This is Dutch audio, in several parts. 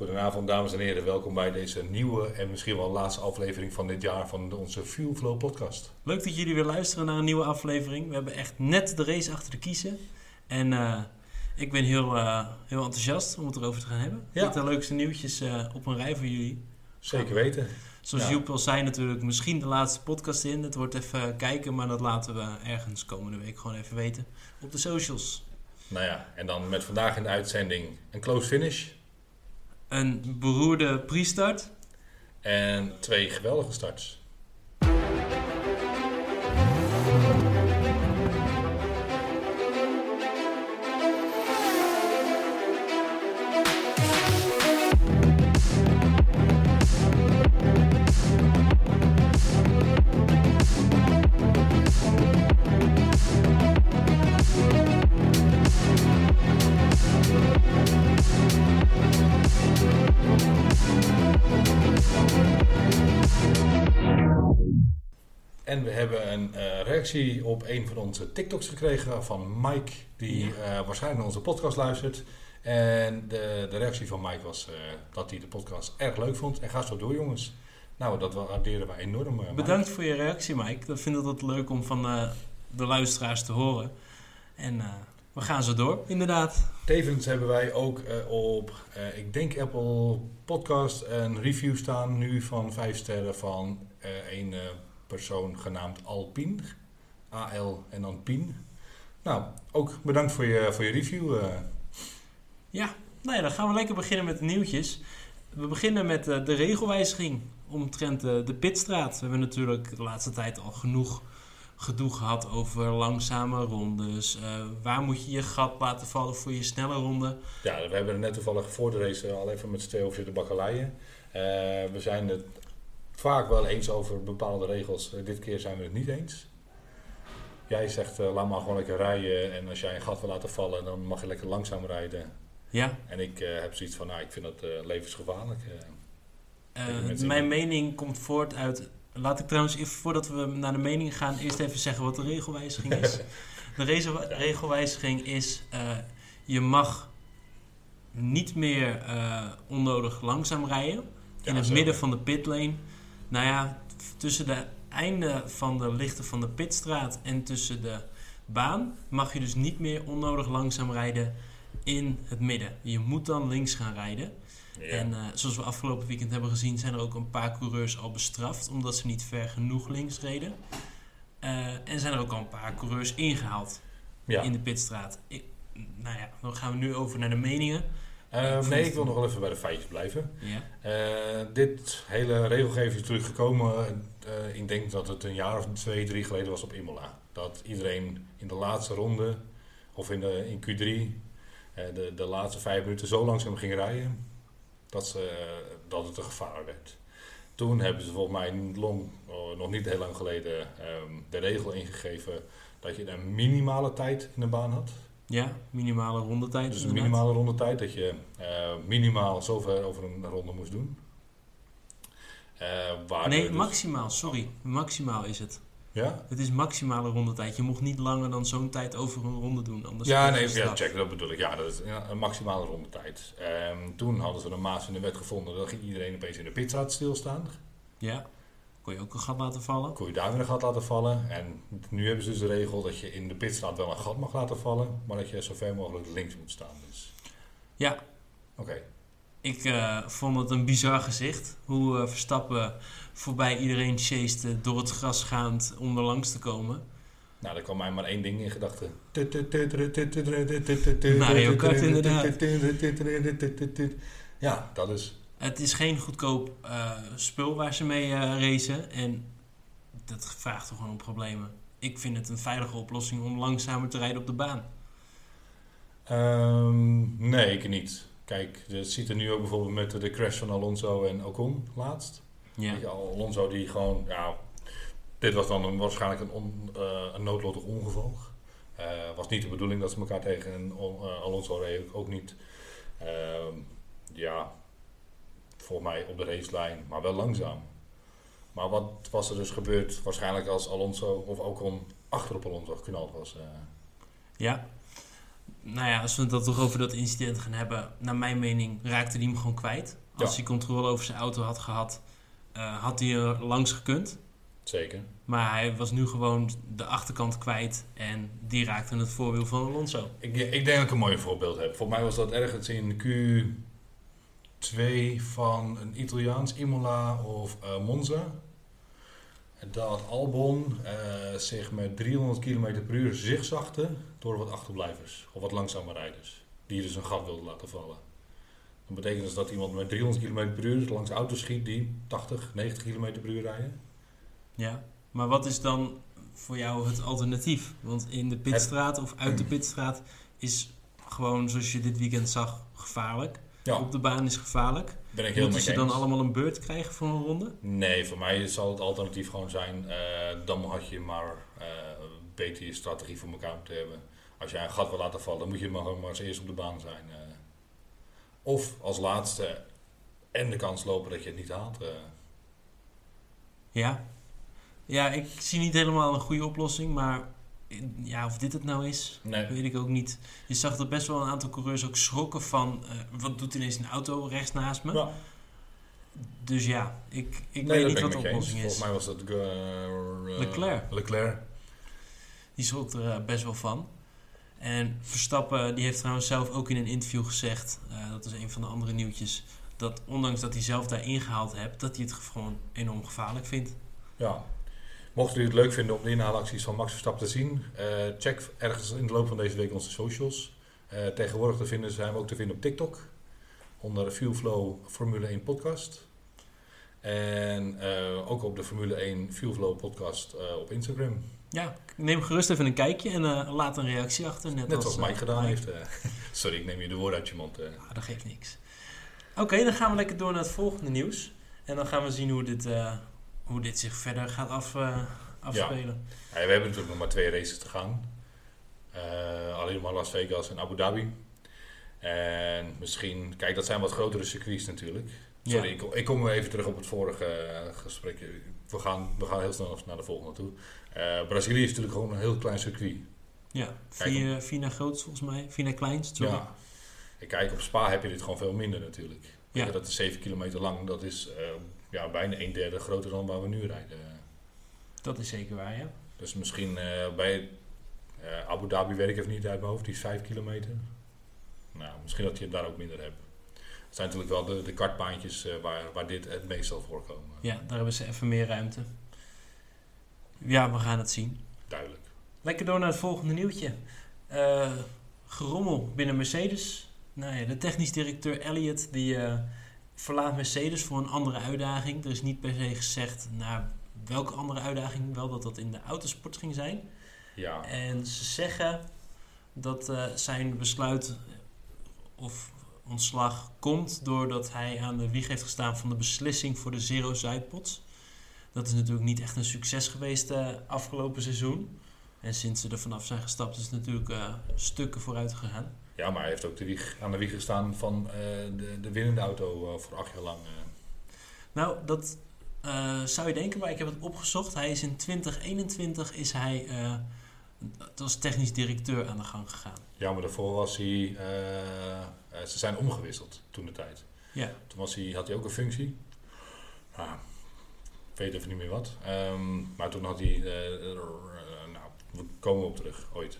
Goedenavond dames en heren, welkom bij deze nieuwe en misschien wel laatste aflevering van dit jaar van onze Fuel Flow podcast. Leuk dat jullie weer luisteren naar een nieuwe aflevering. We hebben echt net de race achter de kiezen. En uh, ik ben heel, uh, heel enthousiast om het erover te gaan hebben. Ja. Met de leukste nieuwtjes uh, op een rij voor jullie. Zeker weten. Zoals Ja. Joep al zei natuurlijk, misschien de laatste podcast in. Het wordt even kijken, maar dat laten we ergens komende week gewoon even weten op de socials. Nou ja, en dan met vandaag in de uitzending een close finish Een beroerde pre-start. en twee geweldige starts. Reactie op een van onze TikToks gekregen van Mike, die eh, waarschijnlijk naar onze podcast luistert. En de, de reactie van Mike was eh, dat hij de podcast erg leuk vond. En ga zo door, jongens. Nou, dat waarderen we enorm. eh, Mike. Bedankt voor je reactie, Mike. Dat vind ik altijd leuk om van eh, de luisteraars te horen. En we gaan zo door, inderdaad. Tevens hebben wij ook op, ik denk Apple Podcast, een review staan nu van 5 sterren van een persoon genaamd Alpin. A-L en dan Pien. Nou, ook bedankt voor je, voor je review. eh. Ja, nou ja, dan gaan we lekker beginnen met de nieuwtjes. We beginnen met eh, de regelwijziging omtrent eh, de pitstraat. We hebben natuurlijk de laatste tijd al genoeg gedoe gehad over langzame rondes. Waar moet je je gat laten vallen voor je snelle ronde? Ja, we hebben net toevallig voor de race al even met z'n tweeën over zitten bakkeleien. We zijn het vaak wel eens over bepaalde regels. Dit keer zijn we het niet eens. Jij zegt, eh, laat maar gewoon lekker rijden. En als jij een gat wil laten vallen, dan mag je lekker langzaam rijden. Ja, En ik eh, heb zoiets van, nou, ik vind dat eh, levensgevaarlijk. mijn mening komt voort uit... Laat ik trouwens, even, voordat we naar de mening gaan, eerst even zeggen wat de regelwijziging is. De regelwijziging is, je mag niet meer onnodig langzaam rijden. In Ja, het midden van de pitlane. Nou ja, tussen de einden van de lichten van de pitstraat en tussen de baan mag je dus niet meer onnodig langzaam rijden in het midden. Je moet dan links gaan rijden. Ja. En eh, zoals we afgelopen weekend hebben gezien, zijn er ook een paar coureurs al bestraft omdat ze niet ver genoeg links reden. Eh, en zijn er ook al een paar coureurs ingehaald ja. in de pitstraat. Ik, nou ja, dan gaan we nu over naar de meningen. Eh, ik nee, ik wil nog wel even bij de feitjes blijven. Ja. Dit hele regelgeving is natuurlijk gekomen. Eh, ik denk dat het een jaar of twee, drie geleden was op Imola. Dat iedereen in de laatste ronde, of in, de, in Q3, eh, de, de laatste vijf minuten zo langzaam ging rijden. Dat, ze, dat het een gevaar werd. Toen hebben ze volgens mij Long, oh, nog niet heel lang geleden, ehm, de regel ingegeven dat je een minimale tijd in de baan had. ja, minimale rondetijd. Dus een minimale rondetijd, dat je eh, minimaal zoveel over een ronde moest doen. Eh, Nee, dus- maximaal, sorry. Maximaal is het. Ja, Het is maximale rondetijd. Je mocht niet langer dan zo'n tijd over een ronde doen. Anders ja, nee, ja, check, dat bedoel ik. Ja, dat is ja, een maximale rondetijd. Ehm, toen hadden ze een maas in de wet gevonden, ging iedereen opeens in de pitstraat stilstaan. Ja, kon je ook een gat laten vallen. Kon je daar weer een gat laten vallen. En nu hebben ze dus de regel dat je in de pitstraat wel een gat mag laten vallen, maar dat je zo ver mogelijk links moet staan. Dus, Ja, oké. Ik eh, vond het een bizar gezicht. Hoe eh, Verstappen voorbij iedereen chased door het gras gaand om er langs te komen. Nou, er kwam mij maar één ding in gedachten. Mario Kart, inderdaad. Ja, dat is. Het is geen goedkoop eh, spul waar ze mee racen. En dat vraagt toch gewoon om problemen. Ik vind het een veilige oplossing om langzamer te rijden op de baan. Ehm, nee, ik niet. Kijk, je ziet er nu ook bijvoorbeeld met de crash van Alonso en Ocon laatst. Ja, je, Alonso die gewoon, ja, dit was dan een, waarschijnlijk een, on, eh, een noodlottig ongeval. Eh was niet de bedoeling dat ze elkaar tegen en eh, Alonso reed ook niet. Ehm, ja, volgens mij op de racelijn, maar wel langzaam. Maar wat was er dus gebeurd? Waarschijnlijk als Alonso of Ocon achter op Alonso geknald was. ja. Nou ja, als we het dan toch over dat incident gaan hebben, naar mijn mening raakte hij hem gewoon kwijt. Als Ja. hij controle over zijn auto had gehad, eh, had hij er langs gekund. Zeker. Maar hij was nu gewoon de achterkant kwijt en die raakte het voorwiel van Alonso. Ik, ik denk dat ik een mooi voorbeeld heb. Volgens mij was dat ergens in Q2 van een Italiaans Imola of eh, Monza. Dat Albon eh, zich met 300 km per uur zigzagde door wat achterblijvers of wat langzame rijders. Die dus een gat wilden laten vallen. Dat betekent dus dat iemand met 300 km per uur langs auto's schiet die 80, 90 km per uur rijden. Ja. Maar wat is dan voor jou het alternatief? Want in de pitstraat of uit de pitstraat is gewoon, zoals je dit weekend zag, gevaarlijk. Ja, Op de baan is gevaarlijk. ben ik heel Moeten ze dan allemaal een beurt krijgen voor een ronde? Nee, voor mij zal het alternatief gewoon zijn. eh, dan had je maar eh, beter je strategie voor elkaar moeten hebben. Als jij een gat wil laten vallen, dan moet je maar, maar als eerst op de baan zijn. eh. of als laatste en de kans lopen dat je het niet haalt. eh. Ja. Ja, ik zie niet helemaal een goede oplossing, maar ja, of dit het nou is, nee, weet ik ook niet. Je zag dat best wel een aantal coureurs ook schrokken van, eh, wat doet ineens een auto rechts naast me? Ja. Dus ja, ik, ik Nee, weet niet wat de oplossing Volgens is. mij was dat eh, Leclerc. Leclerc. Die schrok er eh, best wel van. En Verstappen, die heeft trouwens zelf ook in een interview gezegd, dat is een van de andere nieuwtjes, dat ondanks dat hij zelf daar ingehaald hebt, dat hij het gewoon enorm gevaarlijk vindt. Ja. Mocht u het leuk vinden om de inhaalacties van Max Verstappen te zien, eh, check ergens in de loop van deze week onze socials. Eh, tegenwoordig te vinden zijn we ook te vinden op TikTok onder Fuel Flow Formule 1 podcast. En eh, ook op de Formule 1 Fuel Flow podcast op Instagram. Ja, neem gerust even een kijkje en laat een reactie achter. Net, Net als Mike gedaan Mike. heeft. Sorry, ik neem je de woorden uit je mond. Ah, dat geeft niks. Oké, dan gaan we lekker door naar het volgende nieuws. En dan gaan we zien hoe dit, hoe dit zich verder gaat af, eh, afspelen. Ja, we hebben natuurlijk nog maar twee races te gaan. Eh, alleen maar Las Vegas en Abu Dhabi. En misschien, kijk, dat zijn wat grotere circuits natuurlijk. Sorry, Ja. ik, ik kom even terug op het vorige eh, gesprek. We gaan, we gaan heel snel naar de volgende toe. Brazilië is natuurlijk gewoon een heel klein circuit. Ja, vier, vier naar grootst volgens mij. Vier naar kleinst, sorry. Ja. Ik kijk, op Spa heb je dit gewoon veel minder natuurlijk. Ja. Dat is 7 kilometer lang. Dat is ja, bijna een derde groter dan waar we nu rijden. Dat is zeker waar, ja. Dus misschien eh, bij eh, Abu Dhabi weet ik even niet uit mijn hoofd, die is 5 kilometer. Nou, misschien dat je het daar ook minder hebt. Het zijn natuurlijk wel de, de kartbaantjes eh, waar, waar dit het meest zal voorkomen. Ja, daar hebben ze even meer ruimte. Ja, we gaan het zien. Duidelijk. Lekker door naar het volgende nieuwtje. Gerommel binnen Mercedes. Nou ja, de technisch directeur Elliott die verlaat Mercedes voor een andere uitdaging. Er is niet per se gezegd naar welke andere uitdaging, wel dat dat in de autosport ging zijn. Ja, En ze zeggen dat eh, zijn besluit of ontslag komt doordat hij aan de wieg heeft gestaan van de beslissing voor de Zero Zuidpots. Dat is natuurlijk niet echt een succes geweest eh, afgelopen seizoen. En sinds ze er vanaf zijn gestapt is het natuurlijk eh, stukken vooruit gegaan. Ja maar hij heeft ook de wieg, aan de wieg gestaan van eh, de, de winnende auto eh, voor acht jaar lang. eh. Nou, dat zou je denken, maar ik heb het opgezocht. Hij is in 2021 is hij als technisch directeur aan de gang gegaan. Ja, maar daarvoor was hij... ze zijn omgewisseld toen de tijd. Ja, Toen was hij, had hij ook een functie. Ah, ik weet even niet meer wat. Ehm, maar toen had hij... eh, nou, we komen op terug, ooit.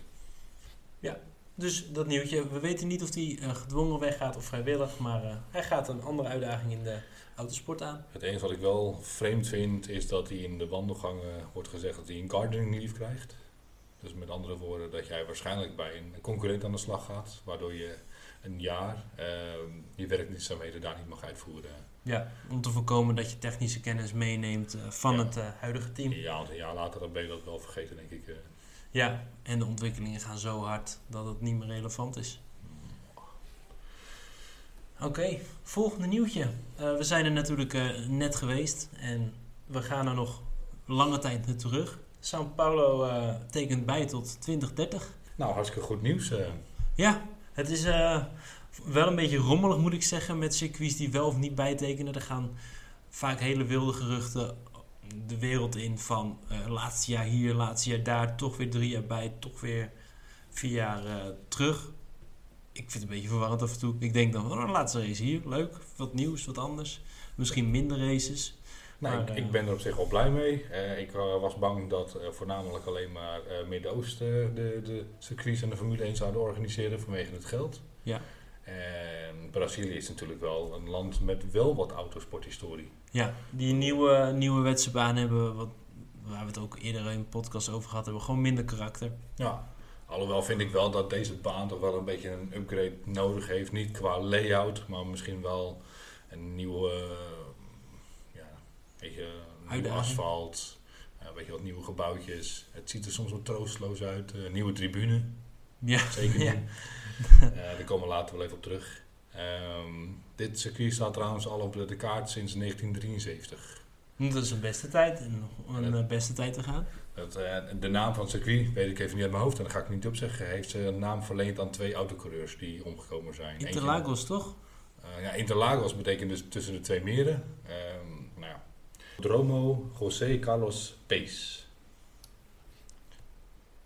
Dus dat nieuwtje, we weten niet of hij eh, gedwongen weggaat of vrijwillig, maar eh, hij gaat een andere uitdaging in de autosport aan. Het enige wat ik wel vreemd vind, is dat hij in de wandelgangen wordt gezegd dat hij een gardening leave krijgt. Dus met andere woorden, dat jij waarschijnlijk bij een concurrent aan de slag gaat, waardoor je een jaar ehm, je werkzaamheden daar niet mag uitvoeren. Ja, om te voorkomen dat je technische kennis meeneemt eh, van Ja. het huidige team. Ja, want een jaar later dan ben je dat wel vergeten, denk ik. Ja, en de ontwikkelingen gaan zo hard dat het niet meer relevant is. Oké, volgende nieuwtje. Eh, we zijn er natuurlijk eh, net geweest en we gaan er nog lange tijd naar terug. São Paulo eh, tekent bij tot 2030. Nou, hartstikke goed nieuws. Ja, het is wel een beetje rommelig moet ik zeggen met circuits die wel of niet bijtekenen. Er gaan vaak hele wilde geruchten de wereld in van eh, laatste jaar hier, laatste jaar daar, toch weer drie jaar bij, toch weer vier jaar eh, terug. ik vind het een beetje verwarrend af en toe. Ik denk dan, oh, de laatste race hier, leuk, wat nieuws, wat anders. Misschien minder races. Nou, Maar, ik, eh, ik ben er op zich wel blij mee. Ik was bang dat voornamelijk alleen maar Midden-Oosten de, de circuits en de Formule 1 zouden organiseren vanwege het geld. Ja. En Brazilië is natuurlijk wel een land met wel wat autosporthistorie. Ja, die nieuwe, nieuwe wetsebaan hebben, wat, waar we het ook eerder in een podcast over gehad hebben, gewoon minder karakter. Ja. Alhoewel vind ik wel dat deze baan toch wel een beetje een upgrade nodig heeft. Niet qua layout, maar misschien wel een nieuwe, eh, ja, weet je, nieuw asfalt. eh, weet je wat nieuwe gebouwtjes. Het ziet er soms wat troosteloos uit. eh, nieuwe tribune. Ja, Zeker ja. Eh, daar komen we later wel even op terug. Ehm, dit circuit staat trouwens al op de, kaart sinds 1973. Dat is een beste tijd, nog een beste tijd te gaan. Dat, eh, de naam van het circuit weet ik even niet uit mijn hoofd en daar ga ik niet op zeggen. Heeft ze een naam verleend aan twee autocoureurs die omgekomen zijn. Eentje- Interlagos, toch? Eh, ja, Interlagos betekent dus tussen de twee meren. Ehm nou ja. Dromo José Carlos Pees.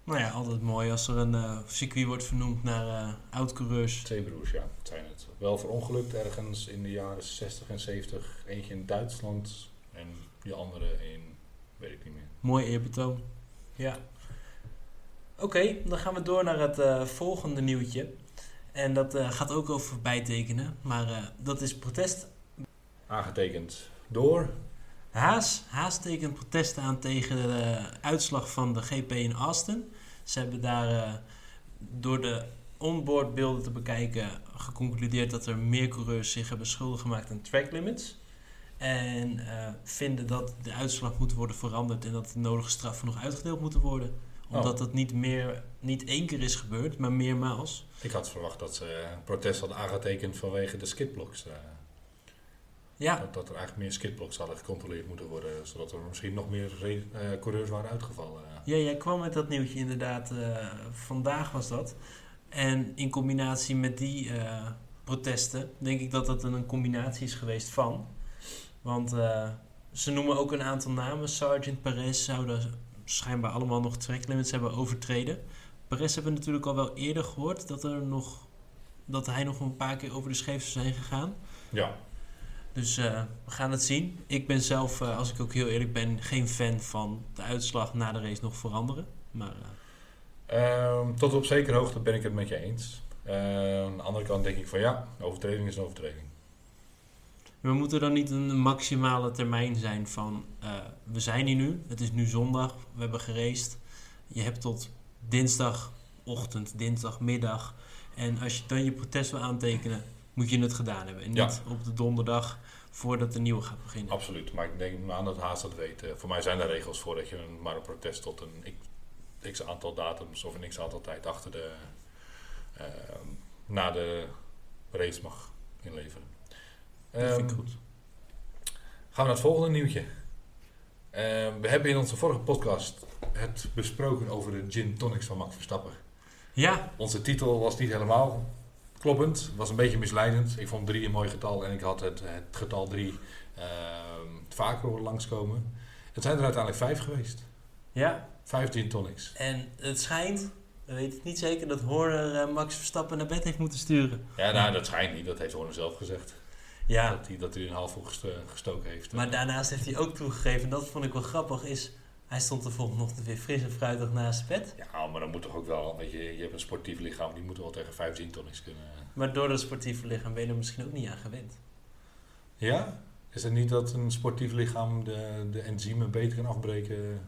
Nou ja, altijd mooi als er een eh, circuit wordt vernoemd naar eh oud-coureurs. Twee broers, ja, dat zijn het. Wel verongelukt ergens in de jaren 60 en 70. Eentje in Duitsland en die andere in, weet ik niet meer. Mooi eerbetoon. Ja. Oké, dan gaan we door naar het eh, volgende nieuwtje. En dat gaat ook over bijtekenen, maar dat is protest. Aangetekend door. Haas, Haas tekent protest aan tegen de uitslag van de GP in Austin. Ze hebben daar eh, door de onboardbeelden te bekijken geconcludeerd dat er meer coureurs zich hebben schuldig gemaakt aan track limits. En eh, vinden dat de uitslag moet worden veranderd en dat de nodige straffen nog uitgedeeld moeten worden. Omdat dat niet, meer, niet één keer is gebeurd, maar meermaals. Ik had verwacht dat ze een protest hadden aangetekend vanwege de skidblocks. Ja, Dat, dat er eigenlijk meer skidblocks hadden gecontroleerd moeten worden. Zodat er misschien nog meer eh, coureurs waren uitgevallen. Ja, jij kwam met dat nieuwtje inderdaad. eh, vandaag was dat. En in combinatie met die eh, protesten, denk ik dat dat een combinatie is geweest van. Want ze noemen ook een aantal namen. Sergeant Perez zouden schijnbaar allemaal nog track limits hebben overtreden. Perez hebben we natuurlijk al wel eerder gehoord dat, er nog, dat hij nog een paar keer over de scheef zou zijn gegaan. Ja, Dus eh, we gaan het zien. Ik ben zelf, eh, als ik ook heel eerlijk ben, geen fan van de uitslag na de race nog veranderen. Maar eh, Ehm, tot op zekere hoogte ben ik het met je eens. Ehm, aan de andere kant denk ik van ja, overtreding is een overtreding. we moeten dan niet een maximale termijn zijn van... we zijn hier nu, het is nu zondag, we hebben geraced. Je hebt tot dinsdagochtend, dinsdagmiddag. En als je dan je protest wil aantekenen, moet je het gedaan hebben. En Ja. niet op de donderdag voordat de nieuwe gaat beginnen. Absoluut, maar ik denk aan dat Haas dat weet. Voor mij zijn er regels voor dat je een, maar een protest tot een x, x aantal datums of een x aantal tijd achter de, ehm, na de race mag inleveren. Dat vind ik Ehm, goed. Gaan we naar het volgende nieuwtje. Ehm, we hebben in onze vorige podcast het besproken over de gin tonics van Max Verstappen. Ja, Onze titel was niet helemaal kloppend. Het was een beetje misleidend. Ik vond drie een mooi getal en ik had het, het getal drie ehm, vaker horen langskomen. Het zijn er uiteindelijk vijf geweest. ja. Vijf gin tonics. En het schijnt, we weten het niet zeker, dat Horner eh, Max Verstappen naar bed heeft moeten sturen. Ja, nou, dat schijnt niet. Dat heeft Horner zelf gezegd. Ja, Dat hij, dat hij een half gesto- gestoken heeft. maar daarnaast heeft hij ook toegegeven, en dat vond ik wel grappig, is hij stond de volgende ochtend weer fris en fruitig naast het bed. Ja, maar dan moet toch ook wel, weet je, je hebt een sportief lichaam, die moet wel tegen vijf gin tonics kunnen. Maar door dat sportieve lichaam ben je er misschien ook niet aan gewend. Ja? Is het niet dat een sportief lichaam de, de enzymen beter kan afbreken,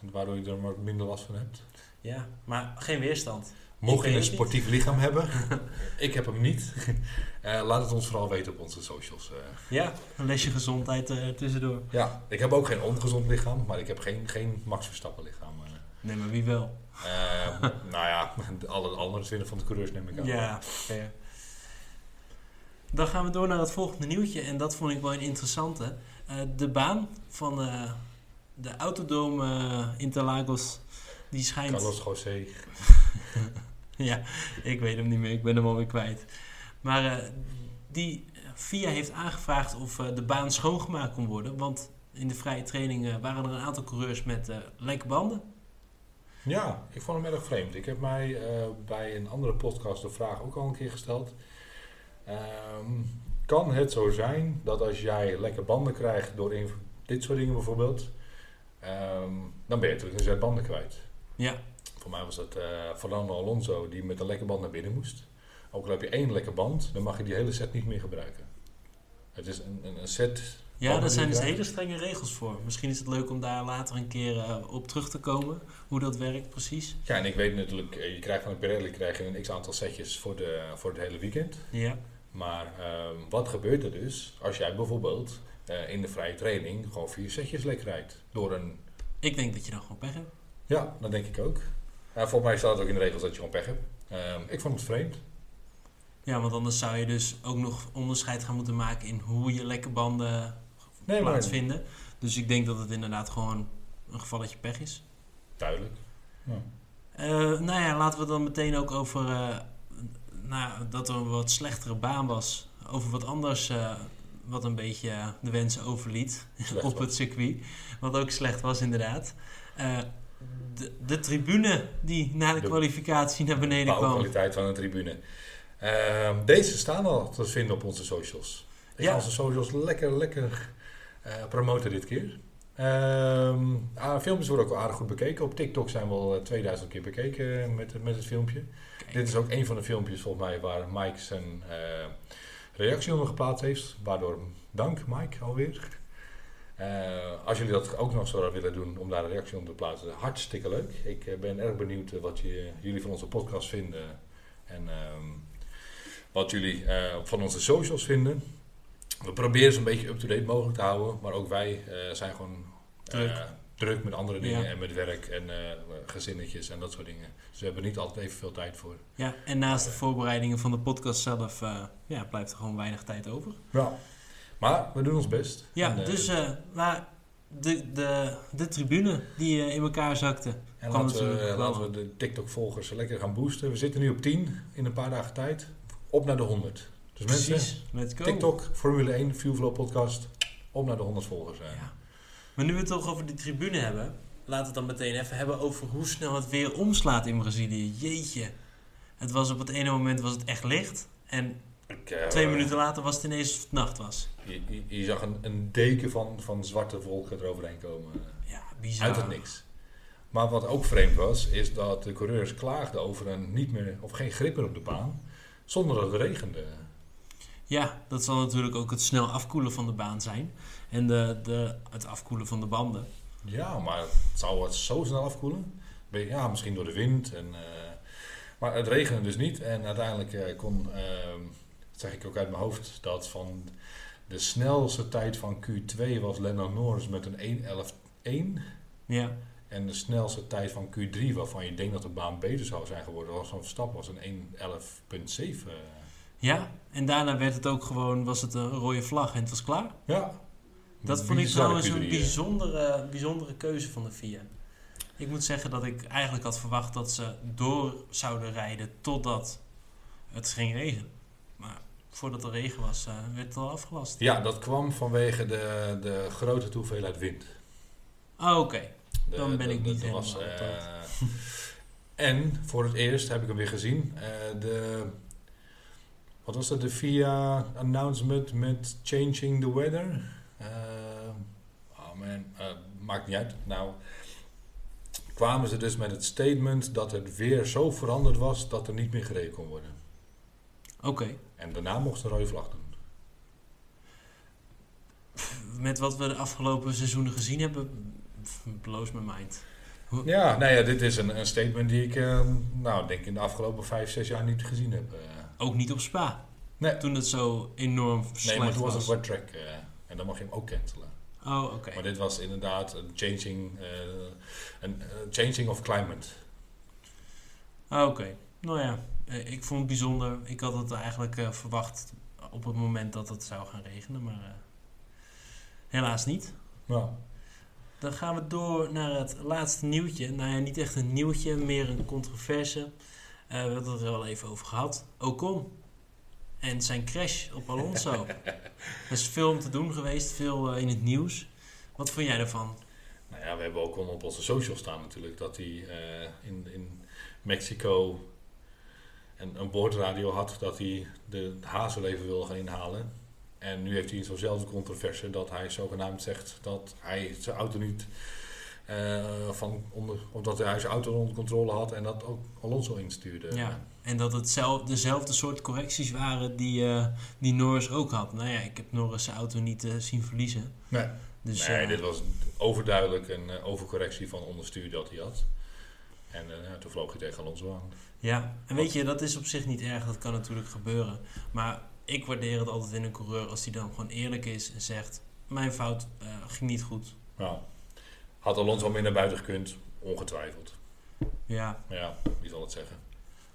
en waardoor je er maar minder last van hebt? Ja, maar geen weerstand. Mocht je een sportief lichaam hebben, ik heb hem niet, Eh, laat het ons vooral weten op onze socials. eh. Ja, een lesje gezondheid eh, tussendoor. ja, ik heb ook geen ongezond lichaam, maar ik heb geen, geen Max Verstappen lichaam. Nee, maar wie wel? Eh, nou ja, alle andere zinnen van de coureurs neem ik aan. Ja, fair. Dan gaan we door naar het volgende nieuwtje. En dat vond ik wel een interessante. De baan van de Autodome eh, Interlagos, die schijnt... Carlos José. ja, ik weet hem niet meer. Ik ben hem alweer kwijt. Maar eh, die FIA heeft aangevraagd of eh, de baan schoongemaakt kon worden. Want in de vrije training eh, waren er een aantal coureurs met lekke banden. Ja, ik vond hem erg vreemd. Ik heb mij bij een andere podcast de vraag ook al een keer gesteld. Ehm, kan het zo zijn dat als jij lekker banden krijgt door dit soort dingen bijvoorbeeld, ehm, dan ben je terug een set banden kwijt? Ja, Voor mij was dat eh Fernando Alonso die met een lekke band naar binnen moest. Ook al heb je één lekke band, dan mag je die hele set niet meer gebruiken. Het is een, een, een set. ja daar zijn dus hele strenge regels voor. Misschien is het leuk om daar later een keer eh, op terug te komen. Hoe dat werkt precies. Ja, en ik weet natuurlijk, eh, je krijgt van de Pirelli krijg je een x aantal setjes voor, de, voor het hele weekend. Ja, Maar ehm, wat gebeurt er dus als jij bijvoorbeeld in de vrije training gewoon vier setjes lek rijdt? Door een. ik denk dat je dan gewoon pech hebt. Ja, dat denk ik ook. Ja, volgens mij staat het ook in de regels dat je gewoon pech hebt. Ehm, ik vond het vreemd. Ja, want anders zou je dus ook nog onderscheid gaan moeten maken in hoe je lekke banden Nee, maar plaatsvinden. Dus ik denk dat het inderdaad gewoon een gevalletje pech is. duidelijk. Ja. Eh, nou ja, laten we dan meteen ook over eh, nou, dat er een wat slechtere baan was. Over wat anders eh, wat een beetje de wensen overliet Slecht op was. het circuit. Wat ook slecht was inderdaad. Eh, de, de tribune die na de, De kwalificatie naar beneden kwam. Bouwkwaliteit van de tribune. Ehm, deze staan al te vinden op onze socials. Ik Ja. ga onze socials lekker, lekker eh, promoten dit keer. Ah, filmpjes worden ook wel aardig goed bekeken. Op TikTok zijn we al eh, 2000 keer bekeken met, met het filmpje. Kijk. Dit is ook een van de filmpjes volgens mij waar Mike zijn eh, reactie onder geplaatst heeft. Waardoor dank Mike alweer. Eh, als jullie dat ook nog zouden willen doen om daar een reactie onder te plaatsen, hartstikke leuk. Ik eh, ben erg benieuwd eh, wat je, jullie van onze podcast vinden. En ehm, wat jullie van onze socials vinden. We proberen ze een beetje up-to-date mogelijk te houden. Maar ook wij zijn gewoon Druk. druk met andere dingen Ja. en met werk en gezinnetjes en dat soort dingen. Dus we hebben niet altijd evenveel tijd voor. Ja, en naast de voorbereidingen van de podcast zelf ja, blijft er gewoon weinig tijd over. Ja. Maar we doen ons best. Ja, En, eh, dus eh, maar de, de, de tribune die eh, in elkaar zakte. En laten we, laten we de TikTok-volgers lekker gaan boosten. We zitten nu op 10 in een paar dagen tijd. Op naar de 100. Dus mensen, Precies, let's go. TikTok, Formule 1, Fuelflow podcast. Op naar de 100 volgers. Ja. Maar nu we het toch over die tribune hebben, laten we het dan meteen even hebben over hoe snel het weer omslaat in Brazilië. Jeetje. Het was op het ene moment was het echt licht en Ik, eh, twee minuten later was het ineens of het nacht was. Je, je, je zag een, een deken van, van zwarte wolken eroverheen komen. Ja, bizar. Uit het niks. Maar wat ook vreemd was, is dat de coureurs klaagden over een niet meer of geen grip meer op de baan. Zonder dat het regende. Ja, dat zal natuurlijk ook het snel afkoelen van de baan zijn. En de, de, het afkoelen van de banden. Ja, maar zou het zo snel afkoelen? Ja, misschien door de wind. En, eh, maar het regende dus niet. En uiteindelijk eh, kon, ehm, zeg ik ook uit mijn hoofd, dat van de snelste tijd van Q2 was Lennon Norris met een 1.11.1. Ja, En de snelste tijd van Q3, waarvan je denkt dat de baan beter zou zijn geworden, was van Verstappen, was een 1.11.7. ja. en daarna werd het ook gewoon, was het een rode vlag en het was klaar. Ja. Dat vond ik trouwens een Q3, hè. bijzondere, bijzondere keuze van de FIA. Ik moet zeggen dat ik eigenlijk had verwacht dat ze door zouden rijden totdat het ging regenen. Voordat er regen was, eh, werd het al afgelast. Ja, dat kwam vanwege de, de grote hoeveelheid wind. Oh, oké. Dan ben de- ik niet was, helemaal eh, En voor het eerst heb ik hem weer gezien. eh, de, wat was dat? De VIA announcement met changing the weather. Oh man, maakt niet uit. Nou, kwamen ze dus met het statement dat het weer zo veranderd was dat er niet meer gereden kon worden. Oké. En daarna mocht ze een rode vlag doen. Met wat we de afgelopen seizoenen gezien hebben, blows my mind. Ja, nou ja, dit is een, een statement die ik, eh, nou, denk in de afgelopen vijf, zes jaar niet gezien heb. eh. Ook niet op Spa. Nee. Toen het zo enorm Nee, slecht maar toen was was. het wet track eh, en dan mag je hem ook cancelen. Oh, oké. Maar dit was inderdaad een changing, eh, een changing of climate. Ah, Oké. Nou ja, ik vond het bijzonder. Ik had het eigenlijk eh, verwacht op het moment dat het zou gaan regenen, maar eh, helaas niet. Dan gaan we door naar het laatste nieuwtje. Nou ja, niet echt een nieuwtje, meer een controverse. Eh, we hadden het er wel even over gehad. Ocon en zijn crash op Alonso. er is veel om te doen geweest, veel eh, in het nieuws. Wat vond jij ervan? nou ja, we hebben ook al op onze socials staan natuurlijk dat hij eh, in, in Mexico een, een boordradio had dat hij de hazel even wil gaan inhalen. En nu heeft hij zo'nzelfde controverse dat hij zogenaamd zegt dat hij zijn auto niet eh, van onder, of dat hij zijn auto onder controle had en dat ook Alonso instuurde. Ja. En dat het zelf, dezelfde soort correcties waren die, eh, die Norris ook had. Nou ja, ik heb Norris zijn auto niet eh, zien verliezen. Nee, Dus, nee dit was overduidelijk een overcorrectie van onderstuur dat hij had. En eh, ja, toen vloog hij tegen Alonso aan. Ja, en weet je, dat is op zich niet erg. Dat kan natuurlijk gebeuren. Maar ik waardeer het altijd in een coureur als die dan gewoon eerlijk is en zegt... Mijn fout eh, ging niet goed. Nou, had Alonso meer naar buiten gekund? Ongetwijfeld. Ja, ja, wie zal het zeggen?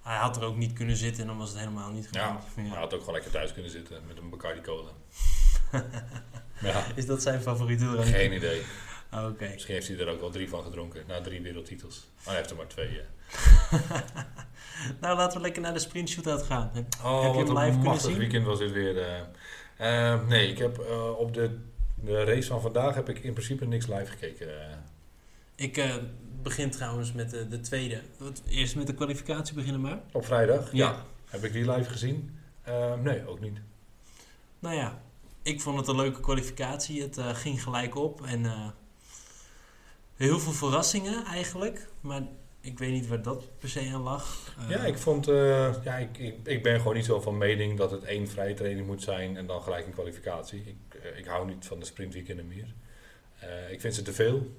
hij had er ook niet kunnen zitten en dan was het helemaal niet Ja, gebeurd. Van, hij ja. had ook gewoon lekker thuis kunnen zitten met een Bacardi Cola. ja, Is dat zijn favoriete drank? geen idee. Ah, Oké. Misschien heeft hij er ook wel drie van gedronken. Na drie wereldtitels. Maar hij heeft er maar twee. nou, laten we lekker naar de sprint shootout gaan. Heb, Oh, heb je wat hem een live kunnen machtig zien? weekend was dit weer. eh. Eh, nee, ik heb eh, op de, de race van vandaag heb ik in principe niks live gekeken. Ik begin trouwens met de, de tweede. Eerst met de kwalificatie beginnen maar. op vrijdag? Ja. Heb ik die live gezien? Nee, ook niet. Nou ja, ik vond het een leuke kwalificatie. Het ging gelijk op en heel veel verrassingen eigenlijk. Maar ik weet niet waar dat per se aan lag. Eh, Ja, ik vond. eh, ja, ik, ik, ik ben gewoon niet zo van mening dat het één vrije training moet zijn en dan gelijk een kwalificatie. Ik, eh, ik hou niet van de sprintweekenden meer. Ik vind ze te veel.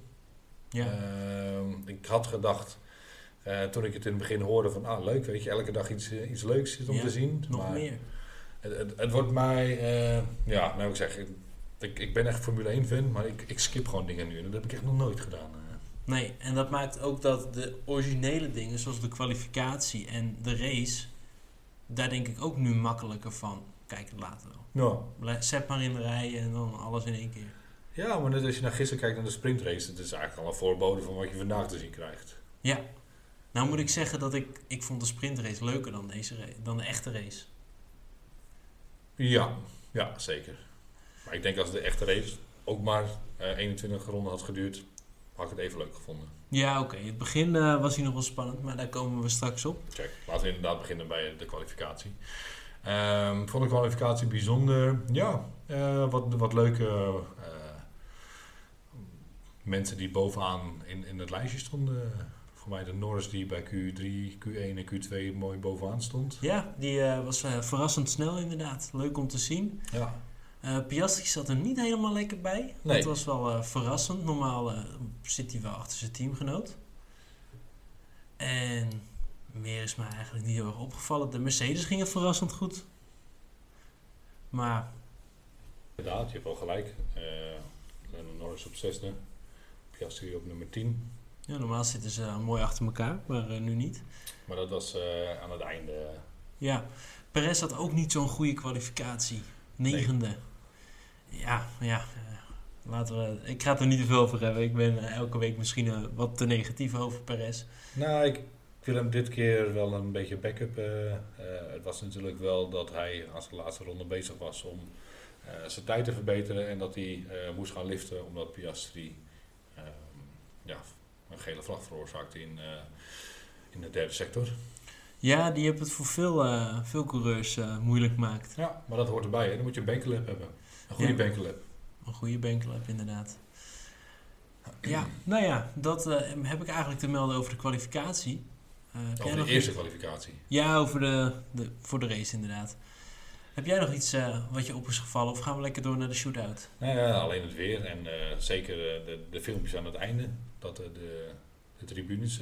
ja. Ehm, ik had gedacht, toen ik het in het begin hoorde, van ah leuk, weet je, elke dag iets, iets leuks is om Ja, te zien. nog maar meer. Het, het, het wordt mij, ja, nou ik zeg, ik, ik, ben echt Formule 1 fan, maar ik, ik skip gewoon dingen nu en dat heb ik echt nog nooit gedaan. eh. Nee, en dat maakt ook dat de originele dingen, zoals de kwalificatie en de race, daar denk ik ook nu makkelijker van. Kijk, later wel. Ja. Zet maar in de rij en dan alles in één keer. ja, maar net als je naar gisteren kijkt naar de sprintrace, het is eigenlijk al een voorbode van wat je vandaag te zien krijgt. Ja. Nou moet ik zeggen dat ik, ik vond de sprintrace leuker dan, deze dan de echte race. Ja, ja, zeker. Maar ik denk als de echte race ook maar eh 21 ronden had geduurd, had ik het even leuk gevonden. Ja, oké. In het begin eh, was hij nog wel spannend, maar daar komen we straks op. Check. Laten we inderdaad beginnen bij de kwalificatie. Ehm, ik vond de kwalificatie bijzonder. Ja, eh, wat, wat leuke eh, mensen die bovenaan in, in het lijstje stonden. Voor mij de Norris die bij Q3, Q1 en Q2 mooi bovenaan stond. Ja, die eh, was eh, verrassend snel inderdaad. Leuk om te zien. Ja. Eh Piastri zat er niet helemaal lekker bij. Nee. Dat was wel eh, verrassend. Normaal eh, zit hij wel achter zijn teamgenoot. En meer is mij eigenlijk niet heel erg opgevallen. De Mercedes ging het verrassend goed. Maar Inderdaad, je hebt wel gelijk. Eh Lennon Norris op zesde. Piastri op nummer 10. ja, normaal zitten ze mooi achter elkaar, maar eh, nu niet. Maar dat was eh, aan het einde. Ja, Perez had ook niet zo'n goede kwalificatie. Negende. Ja, ja. Laten we, ik ga het er niet te veel over hebben. Ik ben eh, elke week misschien eh, wat te negatief over Perez. Nou, ik, ik wil hem dit keer wel een beetje backup. eh, het was natuurlijk wel dat hij als de laatste ronde bezig was om zijn tijd te verbeteren. En dat hij moest gaan liften omdat Piastri ehm, ja, een gele vlag veroorzaakte in, in de derde sector. Ja, die hebben het voor veel, veel coureurs moeilijk gemaakt. Ja, maar dat hoort erbij. Hè? Dan moet je een banklap hebben. Een goede Ja. banklap. Een goede banklap, inderdaad. Ja, nou ja, dat eh, heb ik eigenlijk te melden over de kwalificatie. Eh, Over de eerste iets- kwalificatie. Ja, over de, de, voor de race inderdaad. Heb jij nog iets eh, wat je op is gevallen of gaan we lekker door naar de shootout? Nou ja, alleen het weer en zeker de, de filmpjes aan het einde. Dat de, de tribunes,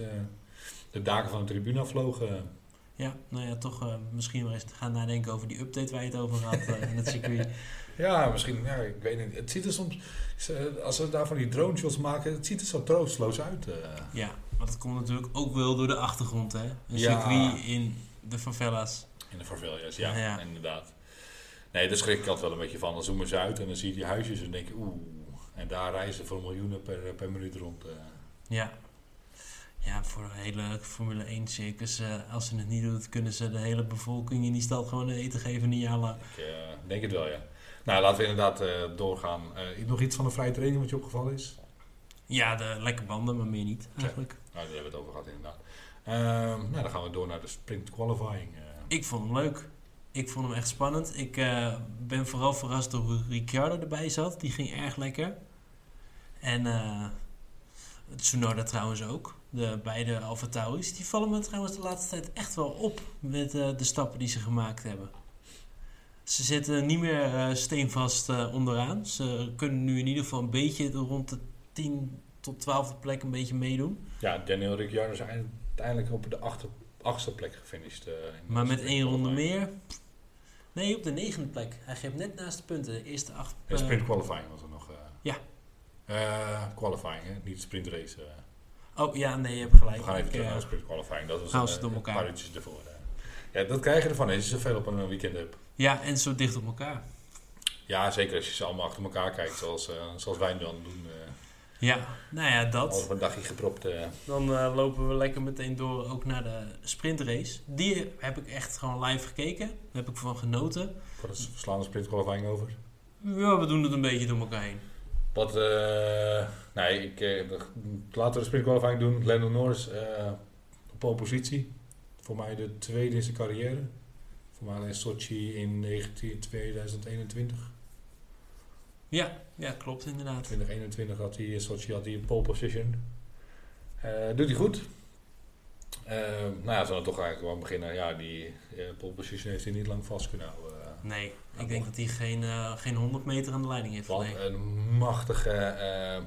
de daken van de tribune afvlogen. Ja, nou ja, toch eh, misschien wel eens gaan nadenken over die update waar je het over had eh, in het circuit. Ja, misschien, ja, ik weet niet. Het ziet er soms, als ze daar van die drone shots maken, het ziet er zo troosteloos uit. eh. Ja, maar dat komt natuurlijk ook wel door de achtergrond, hè? Een Ja. circuit in de favelas. in de favelas, ja, Ja. inderdaad. Nee, daar schrik ik altijd wel een beetje van. Dan zoomen ze uit en dan zie je die huisjes en denk je, oeh. En daar reizen ze voor miljoenen per, per minuut rond. Ja. Ja, voor een hele Formule 1 circus, eh, als ze het niet doen, kunnen ze de hele bevolking in die stad gewoon eten geven een jaar lang. Ik eh, denk het wel, ja. Nou, laten we inderdaad eh, doorgaan. Nog iets van de vrije training wat je opgevallen is? Ja, de lekke banden, maar meer niet eigenlijk. Nou, daar hebben we het over gehad inderdaad. Ehm, nou, dan gaan we door naar de sprint qualifying. Ik vond hem leuk. Ik vond hem echt spannend. Ik ben vooral verrast door hoe Ricciardo erbij zat. Die ging erg lekker. En eh Tsunoda trouwens ook. De beide Alfa Tauris. Die vallen me trouwens de laatste tijd echt wel op met eh, de stappen die ze gemaakt hebben. Ze zitten niet meer eh, steenvast eh, onderaan. Ze kunnen nu in ieder geval een beetje rond de 10 tot 12 plek een beetje meedoen. Ja, Daniel Ricciardo is uiteindelijk op de achter, achtste plek gefinished. Maar met één ronde meer. Nee, op de negende plek. Hij geeft net naast de punten. De eerste acht. En eh, sprint qualifying was. Ja. Eh, qualifying, hè? niet sprint race. eh. Oh ja, nee, je hebt gelijk. We gaan even terug eh, naar sprint qualifying. Dat was een, door elkaar. paar uurtjes ervoor. eh. Ja, dat krijg je ervan als je zoveel op een weekend hebt. ja, en zo dicht op elkaar. Ja, zeker als je ze allemaal achter elkaar kijkt, zoals, zoals wij dan doen. Ja, nou ja, dat. op een dagje gepropt. Dan lopen we lekker meteen door ook naar de sprintrace. Die heb ik echt gewoon live gekeken. Daar heb ik van genoten. Voor het slaan de sprint qualifying over. Ja, we doen het een beetje door elkaar heen. Wat, eh, nee, ik, eh, laten we de sprint qualifying doen. Lennon Norris eh, op pole positie. Voor mij de tweede in zijn carrière. Voor mij in Sochi in 19, 2021. Ja, ja klopt inderdaad. 2021 had hij in Sochi had hij een pole position. Doet hij goed. Eh, nou ja, zullen we toch eigenlijk gewoon beginnen. Ja, die eh, pole position heeft hij niet lang vast kunnen houden. Nee, ik denk dat hij geen, eh, geen 100 meter aan de leiding heeft Wat een machtige eh, eh,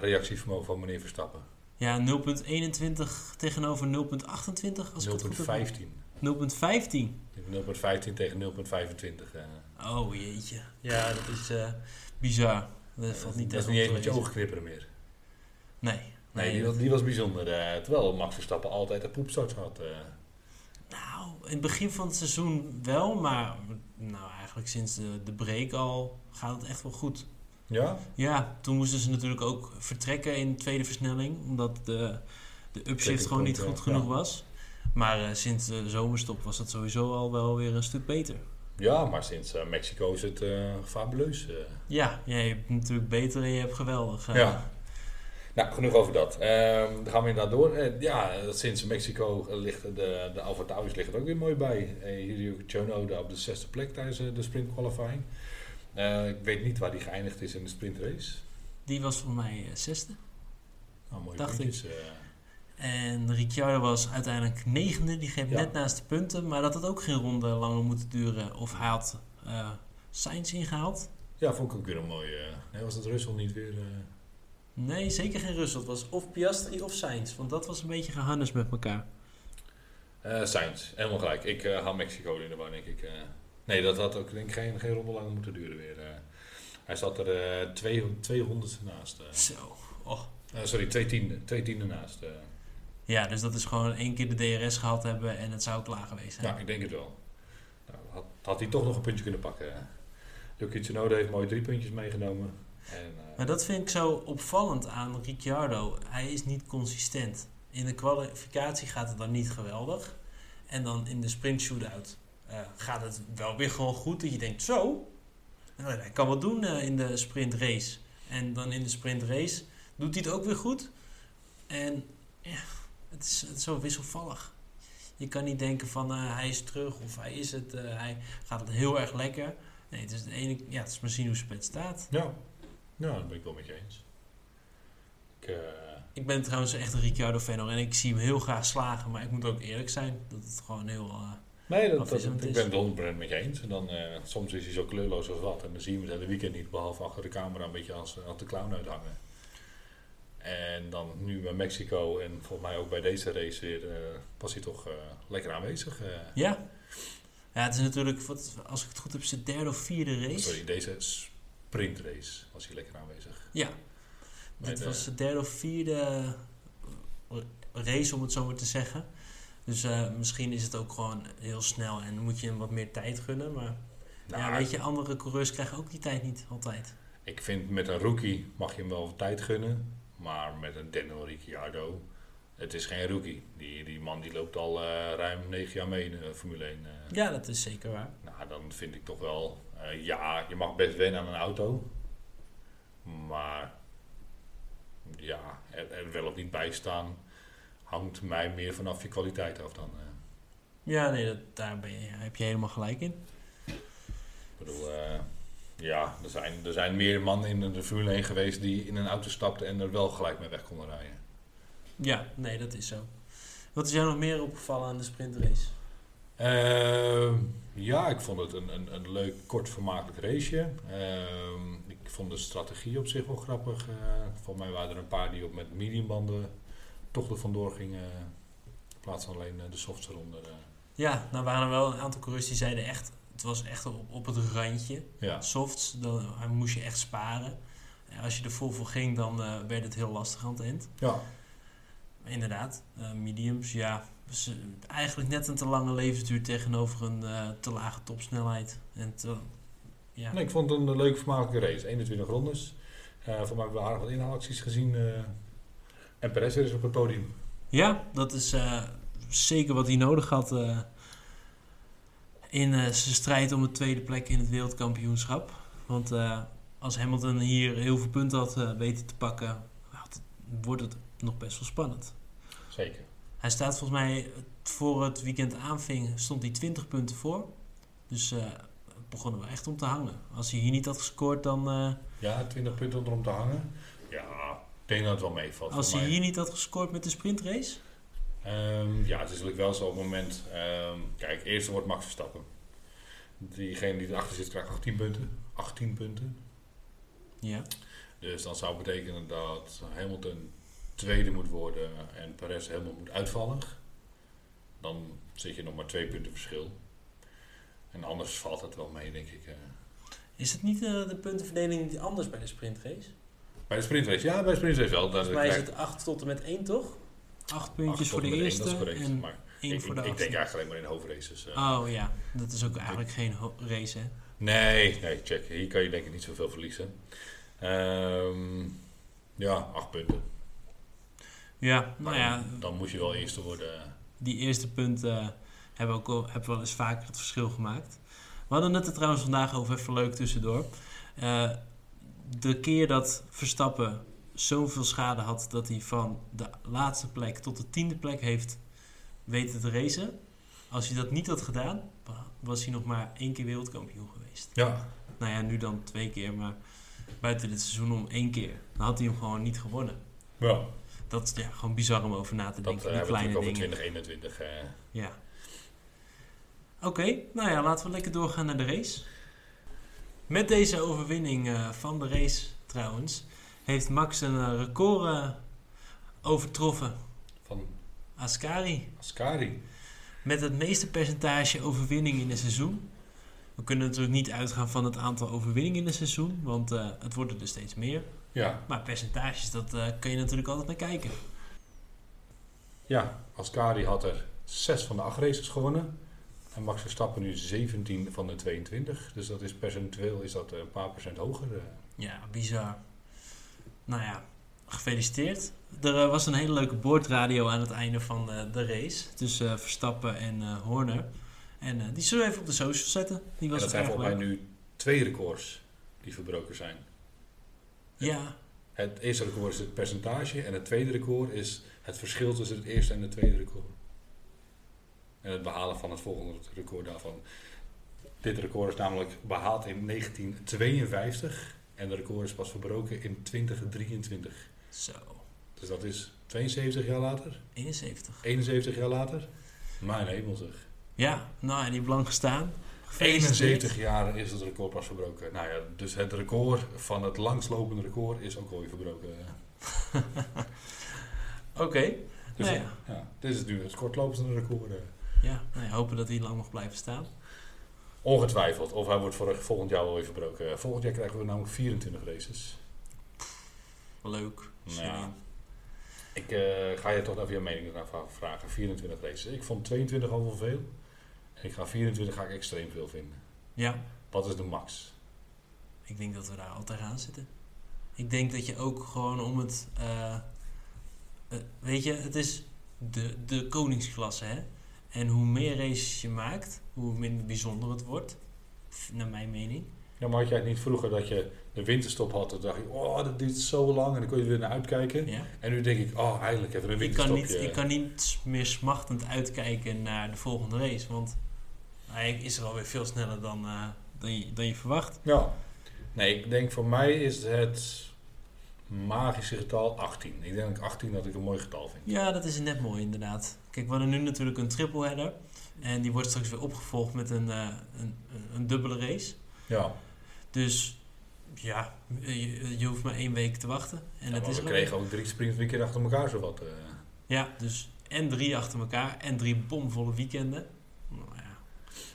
reactievermogen van meneer Verstappen. Ja, 0.21 tegenover 0.28 als ik het goed heb. 0.15. 0.15. 0.15 tegen 0.25. eh. Oh jeetje. Ja, dat is bizar. Dat valt niet dat is niet eens met je ogen knipperen meer. Nee. Nee, die, was, die was bijzonder. terwijl Max Verstappen altijd een poepstart had. Nou, in het begin van het seizoen wel, maar nou, eigenlijk sinds de, de break al gaat het echt wel goed. ja? Ja, toen moesten ze natuurlijk ook vertrekken in de tweede versnelling, omdat de, de upshift gewoon niet goed genoeg ja. was. Maar eh, sinds de zomerstop was het sowieso al wel weer een stuk beter. ja, maar sinds eh, Mexico is het eh, fabuleus. Ja, ja, je hebt natuurlijk beter en je hebt geweldig. Ja. Nou, genoeg over dat. Ehm, dan gaan we inderdaad door. Eh, ja, eh, sinds Mexico eh, ligt de, de Alfa Tauris ligt er ook weer mooi bij. Uh, Hiroyuki Tsunoda op de zesde plek tijdens eh, de sprint qualifying. Eh, ik weet niet waar die geëindigd is in de sprintrace. Die was voor mij eh, zesde. Nou, mooie Dacht puntjes. eh. En Ricciardo was uiteindelijk negende. Die Ja. net naast de punten. Maar dat had ook geen ronde langer moeten duren. Of hij had eh Sainz ingehaald. ja, vond ik ook weer een mooie. eh, nee, was dat Russell niet weer... eh, Nee, zeker geen Russell. Het was of Piastri of Sainz. Want dat was een beetje gehannes met elkaar. Eh Sainz, helemaal gelijk. Ik eh haal Mexico in de war, denk ik. eh. nee, dat had ook denk ik geen, geen ronde langer moeten duren weer. hij zat er twee, 200 naast. Zo. Oh. Sorry, twee tienden, twee tienden naast. Ja, dus dat is gewoon één keer de DRS gehad hebben. En het zou klaar geweest zijn. ja, ik denk het wel. Nou, had, had hij toch nog een puntje kunnen pakken. Yuki Tsunoda heeft mooi drie puntjes meegenomen. En, eh, Maar dat vind ik zo opvallend aan Ricciardo. Hij is niet consistent. In de kwalificatie gaat het dan niet geweldig. En dan in de sprint shootout eh, gaat het wel weer gewoon goed. Dat je denkt, zo, nou, hij kan wat doen eh, in de sprint race. En dan in de sprint race doet hij het ook weer goed. En ja, het is, het is zo wisselvallig. Je kan niet denken van eh, hij is terug of hij is het, eh, hij gaat het heel erg lekker. Nee, het is, de ene, ja, het is maar zien hoe het staat. ja. Ja, dat ben ik wel met je eens. Ik, eh, Ik ben trouwens echt een Ricciardo-fan en ik zie hem heel graag slagen. Maar ik moet ook eerlijk zijn dat het gewoon heel... eh, Nee, dat, dat- is hem het ik ben het 100% met je eens. En dan, eh, soms is hij zo kleurloos als wat. En dan zie je hem het hele weekend niet, behalve achter de camera een beetje als, als de clown uithangen. En dan nu bij Mexico en volgens mij ook bij deze race weer, eh, was hij toch eh, lekker aanwezig. eh. ja. Ja, het is natuurlijk, wat, als ik het goed heb, zijn derde of vierde race. Sorry, deze sprintrace was hij lekker aanwezig. Ja. Bij Dit de- was de derde of vierde eh, race, om het zo maar te zeggen. Dus eh, misschien is het ook gewoon heel snel en moet je hem wat meer tijd gunnen. Maar Nou, ja, weet je, andere coureurs krijgen ook die tijd niet altijd. Ik vind met een rookie mag je hem wel wat tijd gunnen. Maar met een Daniel Ricciardo, het is geen rookie. Die, die man die loopt al eh, ruim negen jaar mee in de Formule 1. eh. Ja, dat is zeker waar. Nou, dan vind ik toch wel, eh, ja, je mag best wennen aan een auto. Maar ja, er, er wel of niet bij staan hangt mij meer vanaf je kwaliteit af dan. eh. Ja, nee, dat, daar ben je, heb je helemaal gelijk in. ik bedoel, eh, ja, er zijn, er zijn meer mannen in de Formule 1 geweest die in een auto stapten en er wel gelijk mee weg konden rijden. Ja, nee, dat is zo. Wat is jou nog meer opgevallen aan de sprintrace? Ehm, ja, ik vond het een, een, een leuk, kort, vermakelijk raceje. Ehm, ik vond de strategie op zich wel grappig. Eh volgens mij waren er een paar die op met mediumbanden toch er vandoor gingen. In plaats van alleen eh, de softs eronder. eh. Ja, nou waren er wel een aantal coureurs die zeiden echt... Het was echt op, op het randje. ja, Softs, dan moest je echt sparen. En als je er vol voor ging, dan werd het heel lastig aan het eind. ja, Inderdaad, eh, mediums, ja. Dus, eigenlijk net een te lange levensduur tegenover een eh, te lage topsnelheid. En te, ja. Nee, ik vond het een leuke, vermakelijke race. 21 rondes. Eh voor mij hebben we aardig wat inhaalacties gezien. en Perez eens op het podium. ja, dat is zeker wat hij nodig had in zijn strijd om de tweede plek in het wereldkampioenschap. Want als Hamilton hier heel veel punten had weten te pakken, had- wordt het nog best wel spannend. Zeker. Hij staat volgens mij voor het weekend aanving, stond hij 20 punten voor. Dus eh het begon er wel echt om te hangen. Als hij hier niet had gescoord, dan. eh, Ja, 20 punten om te hangen. Ja, ik denk dat het wel meevalt. als hij mij. hier niet had gescoord met de sprintrace. Ehm, ja, het is natuurlijk wel zo op het moment. ehm, kijk, eerste wordt Max Verstappen. Diegene die erachter zit krijgt 18 punten. 18 punten. Ja. Dus dan zou betekenen dat Hamilton tweede moet worden en Perez helemaal moet uitvallen. Dan zit je nog maar twee punten verschil. En anders valt het wel mee, denk ik. eh. Is het niet eh, de puntenverdeling die anders bij de sprintrace? Bij de sprintrace, ja, bij de sprintrace wel. Daar Volgens mij is het 8 tot en met 1, toch? 8 acht puntjes voor de één, eerste dat is correct. en maar 1 ik, voor de ik, ik denk eigenlijk alleen maar in hoofdraces. eh. Oh ja, dat is ook eigenlijk geen race, hè? Nee, nee, check. Hier kan je denk ik niet zoveel verliezen. Ehm, ja, acht punten. Ja, nou ja, dan, dan moet je wel eerste worden. die eerste punten hebben ook hebben wel eens vaker het verschil gemaakt. We hadden het er trouwens vandaag over, even leuk tussendoor. Eh, de keer dat Verstappen zoveel schade had dat hij van de laatste plek tot de tiende plek heeft weten te racen. Als hij dat niet had gedaan, was hij nog maar één keer wereldkampioen geweest. Ja, Nou ja, nu dan twee keer, maar buiten dit seizoen om één keer. Dan had hij hem gewoon niet gewonnen. ja Dat is ja, gewoon bizar om over na te dat denken. eh, die we kleine dingen. 2021. eh. Ja. Oké, nou ja, laten we lekker doorgaan naar de race. Met deze overwinning eh, van de race trouwens, heeft Max een eh, record eh, overtroffen. van Ascari. Ascari. Met het meeste percentage overwinningen in een seizoen. We kunnen natuurlijk niet uitgaan van het aantal overwinningen in een seizoen, want eh, het worden er steeds meer. Ja, Maar percentages, dat eh, kun je natuurlijk altijd naar kijken. ja, Ascari had er 6 van de 8 races gewonnen. En Max Verstappen nu 17 van de 22. Dus dat is percentueel is dat een paar procent hoger. eh. Ja, bizar. Nou ja, gefeliciteerd. Er eh, was een hele leuke boordradio aan het einde van eh, de race. Tussen eh, Verstappen en eh, Horner. En eh, die zullen we even op de social zetten. Die En was dat zijn volgens mij nu twee records die verbroken zijn. Ja, Het eerste record is het percentage en het tweede record is het verschil tussen het eerste en het tweede record. En het behalen van het volgende record daarvan. Dit record is namelijk behaald in 1952 en de record is pas verbroken in 2023. zo. Dus dat is 72 jaar later, 71. 71 jaar later. Mijn hemel zeg. Ja, nou, en die lang gestaan. Gefeliciteerd. 71 jaar is het record pas verbroken. Nou ja, dus het record van het langslopende record is ook alweer verbroken. Oké. Dus Nou ja. ja. dit is nu het kortlopende record. eh. Ja, nou ja, hopen dat die lang mag blijven staan. Ongetwijfeld. Of hij wordt vorig, volgend jaar wel weer verbroken. Volgend jaar krijgen we namelijk 24 races. Leuk. In. Ik eh, ga je toch even je mening vragen. 24 races. Ik vond 22 al wel veel. Ik ga 24 ga ik extreem veel vinden. Ja, Wat is de max? ik denk dat we daar altijd aan zitten. Ik denk dat je ook gewoon om het... eh, eh, weet je, het is de, de koningsklasse, hè? En hoe meer races je maakt, hoe minder bijzonder het wordt. Naar mijn mening. Ja, maar had jij het niet vroeger dat je de winterstop had? Dan dacht je, oh, dat duurt zo lang. En dan kon je er weer naar uitkijken. Ja. En nu denk ik, oh, eindelijk even een Ik kan, winterstopje. niet, ik kan niet meer smachtend uitkijken naar de volgende race. Want hij is er alweer veel sneller dan, eh, dan, je, dan je verwacht. Ja. Nee, ik denk voor mij is het magische getal 18. Ik denk dat 18 dat ik een mooi getal vind. Ja, dat is net mooi inderdaad. Kijk, we hadden nu natuurlijk een triple header. En die wordt straks weer opgevolgd met een, eh, een, een, een dubbele race. Ja, Dus ja, je, je hoeft maar één week te wachten. En ja het maar is we kregen ook drie sprintweekenden achter elkaar zo wat. eh. Ja, dus en drie achter elkaar en drie bomvolle weekenden.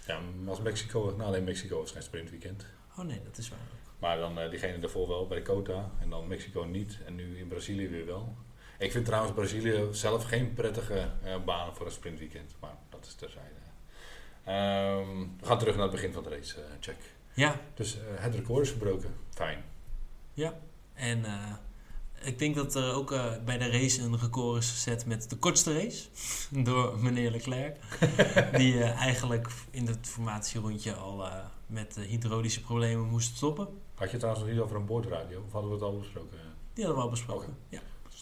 Ja. ja, als Mexico, nou alleen Mexico is geen sprintweekend. Oh nee, dat is waar. Maar dan eh, diegene daarvoor wel bij de Cota en dan Mexico niet en nu in Brazilië weer wel. Ik vind trouwens Brazilië zelf geen prettige eh, baan voor een sprintweekend, maar dat is terzijde. Ehm, we gaan terug naar het begin van de race, eh, check. Ja, Dus eh, het record is verbroken. Fijn. en eh, ik denk dat er ook eh, bij de race een record is gezet met de kortste race. door meneer Leclerc. die eh, eigenlijk in het formatierondje al eh, met hydraulische problemen moest stoppen. Had je het trouwens nog niet over een boordradio? Of hadden we het al besproken? Die hadden we al besproken. Ja.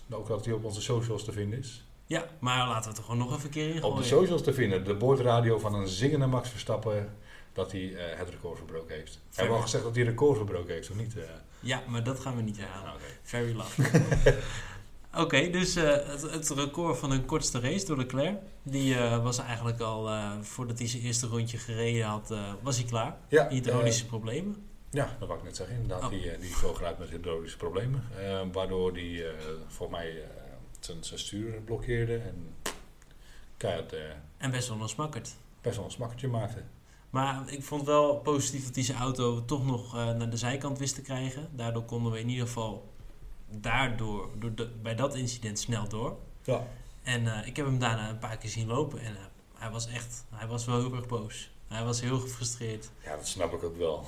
Ook dat die op onze socials te vinden is. ja, maar laten we het er gewoon nog even een keer in Op de gooien. socials te vinden, de boordradio van een zingende Max Verstappen, dat hij het record verbroken heeft. Hij heeft al gezegd dat hij het record verbroken heeft, of niet? Ja, maar dat gaan we niet herhalen. Very love. Oké, dus eh, het, het record van een kortste race door Leclerc, die eh, was eigenlijk al, eh, voordat hij zijn eerste rondje gereden had, was hij klaar. Ja, Hydraulische problemen. ja, dat wou ik net zeggen. Inderdaad, Oh. die, die vloog eruit met hydraulische problemen. waardoor die eh, volgens mij zijn, zijn stuur blokkeerde en keihard En best wel een smakkerd. best wel een smakkertje maakte. Maar ik vond wel positief dat hij zijn auto toch nog eh, naar de zijkant wist te krijgen. Daardoor konden we in ieder geval daardoor, door de- bij dat incident snel door. Ja. En eh, ik heb hem daarna een paar keer zien lopen en eh, hij was echt, hij was wel heel erg boos. Hij was heel gefrustreerd. ja, dat snap ik ook wel.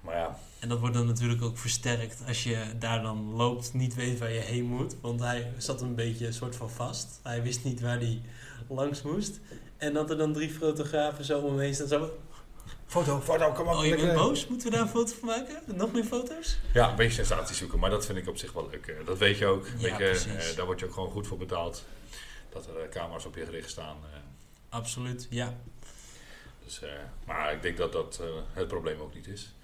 Maar ja, En dat wordt dan natuurlijk ook versterkt als je daar dan loopt, niet weet waar je heen moet. Want hij zat een beetje een soort van vast. Hij wist niet waar hij langs moest. En dat er dan drie fotografen zo om hem heen staan. Zo, foto, foto, kom op. oh, je bent boos? Moeten we daar een foto van maken? Nog meer foto's? Ja, een beetje sensatie zoeken, maar dat vind ik op zich wel leuk. Eh, Dat weet je ook. Ja, weet je, precies. eh, daar word je ook gewoon goed voor betaald. Dat er eh, camera's op je gericht staan. eh. Absoluut, ja. dus, eh, maar ik denk dat dat eh, het probleem ook niet is.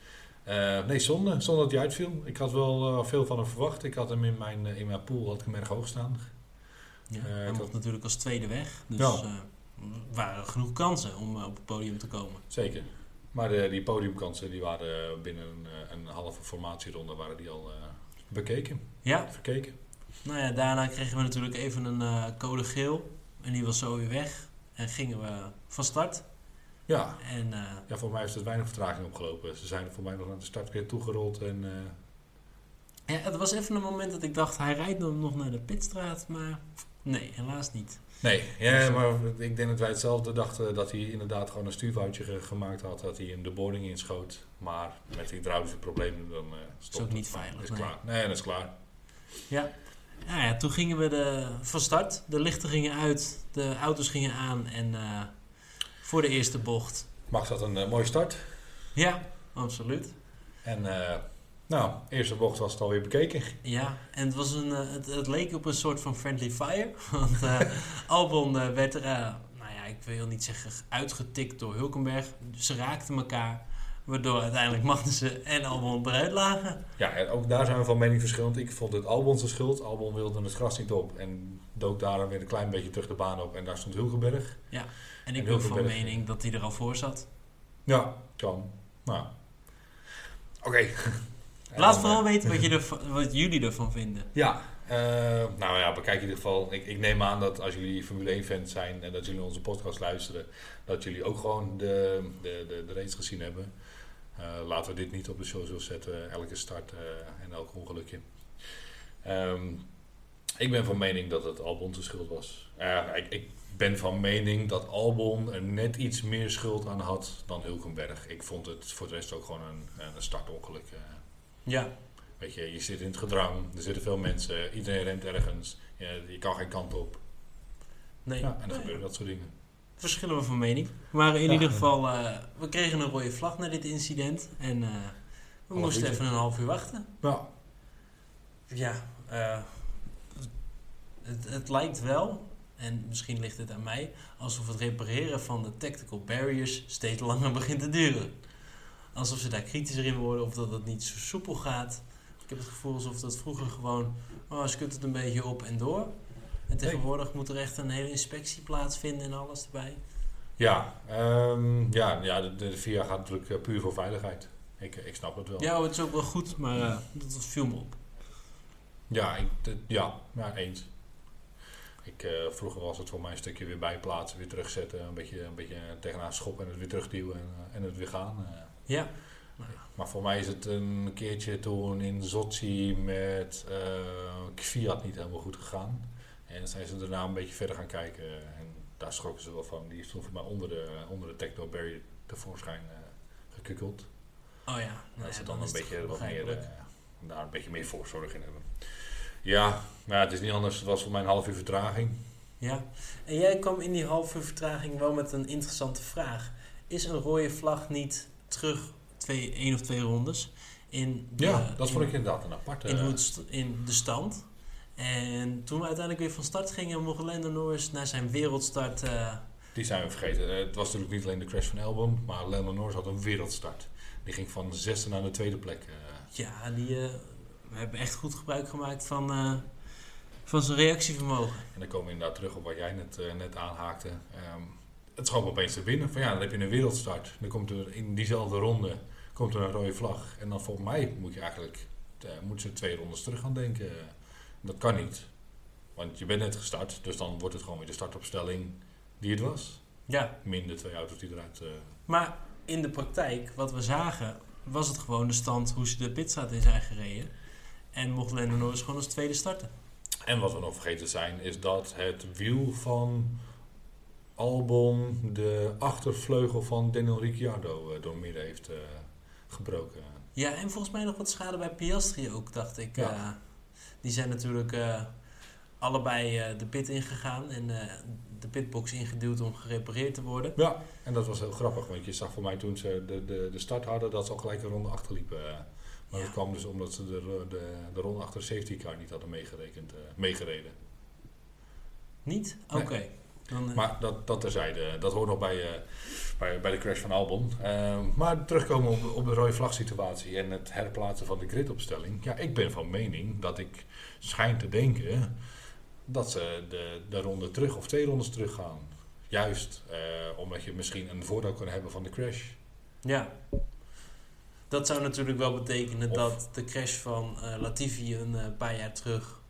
Eh, nee, zonde, zonde dat hij uitviel. Ik had wel eh, veel van hem verwacht. Ik had hem in mijn, in mijn pool had ik hem erg hoog staan. ja. Eh, hij dat- mocht natuurlijk als tweede weg. Dus Ja. waren genoeg kansen om op het podium te komen. Zeker. Maar de, die podiumkansen die waren binnen een, eh, een halve formatieronde waren die al eh, bekeken, Ja, verkeken. nou ja, daarna kregen we natuurlijk even een eh, code geel. En die was zo weer weg. En gingen we van start. Ja, En eh, ja, volgens mij heeft het weinig vertraging opgelopen. Ze zijn er voor mij nog naar de start weer toegerold en... eh, Ja, het was even een moment dat ik dacht, hij rijdt dan nog naar de pitstraat, maar nee, helaas niet. Nee, ja, maar ik denk dat wij hetzelfde dachten dat hij inderdaad gewoon een stuurfoutje ge- gemaakt had. Dat hij in de boarding inschoot. Maar met hydraulische problemen dan eh stopt ook het. niet veilig, Is nee. klaar. Nee, dat is klaar. Ja. Nou ja, toen gingen we de, van start. De lichten gingen uit, de auto's gingen aan en eh, voor de eerste bocht. Max had een eh, mooie start. Ja, absoluut. En eh, nou, eerste bocht was het alweer bekeken. Ja, en het, was een, eh, het, het leek op een soort van friendly fire. Want eh, Albon eh, werd er, nou ja, ik wil niet zeggen uitgetikt door Hulkenberg. Ze raakten elkaar, waardoor uiteindelijk Magnussen en Albon eruit lagen. Ja, en ook daar zijn we van mening verschillend. Ik vond het Albon zijn schuld. Albon wilde het gras niet op en dook daar weer een klein beetje terug de baan op. En daar stond Hulkenberg. En ik En ben van mening dat hij er al voor zat. Ja, kan. Nou, oké. Laat vooral eh, weten wat, je wat jullie ervan vinden. Ja, eh, nou ja, bekijk in ieder geval. Ik, ik neem aan dat als jullie Formule 1 fans zijn en dat jullie onze podcast luisteren, dat jullie ook gewoon de, de, de, de race gezien hebben. Eh, laten we dit niet op de socials zetten, elke start eh, en elk ongelukje. Ehm, ik ben van mening dat het Albon zijn schuld was. Eh, ik, ik ben van mening dat Albon er net iets meer schuld aan had dan Hulkenberg. Ik vond het voor de rest ook gewoon een, een startongeluk. Ja, Weet je, je zit in het gedrang, er zitten veel mensen, iedereen rent ergens, je, je kan geen kant op. nee. Ja, en dan gebeuren dat soort dingen. Verschillen we van mening. Maar in Ja. ieder geval, eh, we kregen een rode vlag na dit incident. En eh, We moesten even een half uur wachten. Ja. Ja, eh, het, het lijkt wel, en misschien ligt het aan mij, alsof het repareren van de tactical barriers steeds langer begint te duren. Alsof ze daar kritischer in worden of dat het niet zo soepel gaat. Ik heb het gevoel alsof dat vroeger gewoon, oh, je kunt het een beetje op en door. En tegenwoordig moet er echt een hele inspectie plaatsvinden en alles erbij. Ja, ehm, ja, ja de, de VIA gaat natuurlijk eh, puur voor veiligheid. Ik, ik snap het wel. Ja, het is ook wel goed, maar eh, dat viel me op. Ja, ik, ja, ja, eens. Ik, eh, vroeger was het voor mij een stukje weer bijplaatsen, weer terugzetten, een beetje, een beetje tegenaan schoppen en het weer terugduwen en, eh, en het weer gaan. Ja, Maar voor mij is het een keertje toen in Zotzi met eh Fiat niet helemaal goed gegaan. En zijn ze daarna een beetje verder gaan kijken en daar schrokken ze wel van. Die is toen voor mij onder de, onder de Techno Barrier tevoorschijn eh gekukkeld. oh ja. Nou dat ze ja, dan, is een het beetje wat meer, eh, daar een beetje meer voorzorg in hebben. Ja, maar het is niet anders. Het was voor mij een half uur vertraging. Ja, en jij kwam in die half uur vertraging wel met een interessante vraag. Is een rode vlag niet terug twee, één of twee rondes in de, Ja, dat in, vond ik inderdaad een aparte. in, het in de stand? En toen we uiteindelijk weer van start gingen, mocht Lando Norris naar zijn wereldstart. eh, Die zijn we vergeten. Eh, Het was natuurlijk niet alleen de crash van Albon, maar Lando Norris had een wereldstart. Die ging van de zesde naar de tweede plek. eh. ja, die we hebben echt goed gebruik gemaakt van, van zijn reactievermogen. En dan komen we inderdaad terug op wat jij net, net aanhaakte. Ehm, het schoot opeens te binnen. Van ja, dan heb je een wereldstart. Dan komt er in diezelfde ronde komt er een rode vlag. En dan volgens mij moet je eigenlijk eh, moeten ze twee rondes terug gaan denken. Dat kan niet. Want je bent net gestart, dus dan wordt het gewoon weer de startopstelling die het was. Ja, Minder twee auto's die eruit. eh, maar in de praktijk, wat we zagen, was het gewoon de stand hoe ze de pitstraat in zijn gereden. En mocht Lando Norris gewoon als tweede starten. En wat we nog vergeten zijn, is dat het wiel van Albon de achtervleugel van Daniel Ricciardo eh, door midden heeft eh, gebroken. Ja, en volgens mij nog wat schade bij Piastri ook, dacht ik. Ja. Eh, die zijn natuurlijk eh, allebei eh, de pit ingegaan en eh, de pitbox ingeduwd om gerepareerd te worden. Ja, en dat was heel grappig, want je zag voor mij toen ze de, de, de start hadden dat ze al gelijk een ronde achterliepen. eh. Maar Ja. dat kwam dus omdat ze de, de, de ronde achter de safety car niet hadden meegerekend, eh, meegereden. Niet? Nee. Dan, eh, Maar dat, dat terzijde, dat hoort nog bij, eh, bij, bij de crash van Albon. Eh, maar terugkomen op, op de rode vlag situatie en het herplaatsen van de gridopstelling. Ja, ik ben van mening dat ik schijn te denken dat ze de, de ronde terug of twee rondes terug gaan. Juist eh, omdat je misschien een voordeel kan hebben van de crash. Ja. Dat zou natuurlijk wel betekenen Of- dat de crash van Latifi een paar jaar terug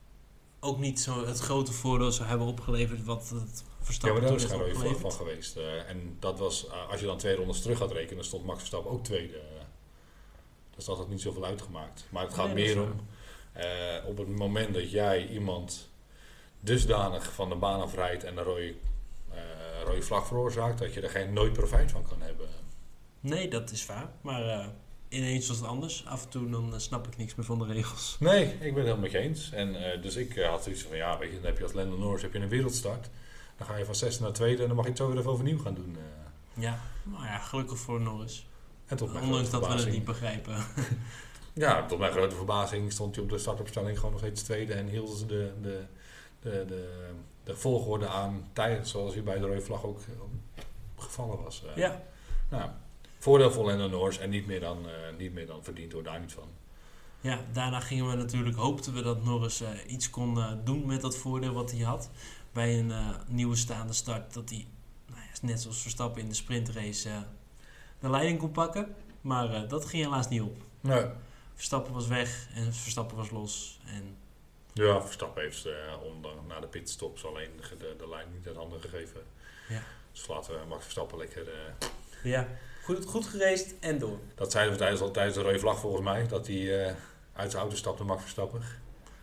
ook niet zo het grote voordeel zou hebben opgeleverd wat het Ja, Verstappen maar daar is vlag opgeleverd. van geweest. Eh, en dat was, eh, als je dan twee rondes terug gaat rekenen, stond Max Verstappen ook tweede. Dus dat had niet zoveel uitgemaakt. Maar het gaat Nee, meer om, eh, op het moment dat jij iemand dusdanig van de baan afrijdt en een rode, rode vlag veroorzaakt, dat je er geen nooit profijt van kan hebben. Nee, dat is waar. Maar ineens was het anders. Af en toe dan snap ik niks meer van de regels. Nee, ik ben het helemaal met je eens. En, dus ik eh, had zoiets van, ja, weet je, dan heb je als Lando Norris heb je een wereldstart. Dan ga je van zesde naar tweede en dan mag je het zo weer even overnieuw gaan doen. eh. Ja, maar ja, gelukkig voor Norris. en tot Ondanks dat we het niet begrijpen. Ja, tot mijn grote verbazing stond hij op de startopstelling gewoon nog steeds tweede en hielden ze de, de, de, de, de volgorde aan tijdens zoals hij bij de rode vlag ook eh, gevallen was. Eh, ja, Nou, voordeel voor Lando Norris en niet meer dan, niet meer dan verdiend hoor, daar niet van. ja, daarna gingen we natuurlijk, hoopten we dat Norris iets kon doen met dat voordeel wat hij had. Bij een eh, nieuwe staande start, dat hij, nou ja, net zoals Verstappen in de sprintrace, eh, de leiding kon pakken. Maar eh, dat ging helaas niet op. Nee. Verstappen was weg en Verstappen was los. En Ja, Verstappen heeft ondanks na de pitstops alleen de, de, de lijn niet uit handen gegeven. Ja. Dus laten we Max Verstappen lekker... ja, goed, goed en door. dat zeiden we tijdens, al tijdens de rode vlag volgens mij, dat hij uit zijn auto stapte, Max Verstappen.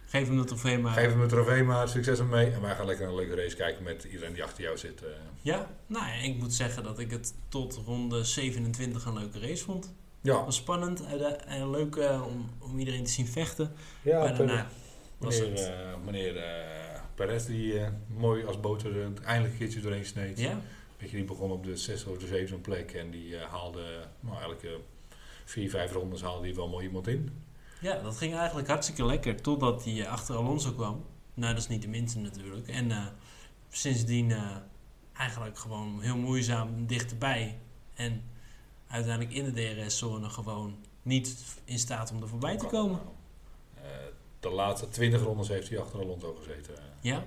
Geef hem de trofee maar. Geef hem een trofee maar, succes ermee. En wij gaan lekker een leuke race kijken met iedereen die achter jou zit. eh. Ja, nou ja, ik moet zeggen dat ik het tot ronde 27 een leuke race vond. Ja, was spannend en leuk eh, om, om iedereen te zien vechten. ja maar daarna was meneer, het... eh, meneer eh, Perez die eh, mooi als boter er eindelijk een keertje doorheen sneed. ja, Weet je, die begon op de zesde of de zevende plek en die eh, haalde nou, eigenlijk eh, vier, vijf rondes haalde hij wel mooi iemand in. Ja, dat ging eigenlijk hartstikke lekker. Totdat hij eh, achter Alonso kwam. Nou, dat is niet de minste natuurlijk. En eh, sindsdien eh, eigenlijk gewoon heel moeizaam dichterbij. En uiteindelijk in de DRS-zone gewoon niet in staat om er voorbij te komen. De laatste 20 rondes heeft hij achter Alonso gezeten. Ja,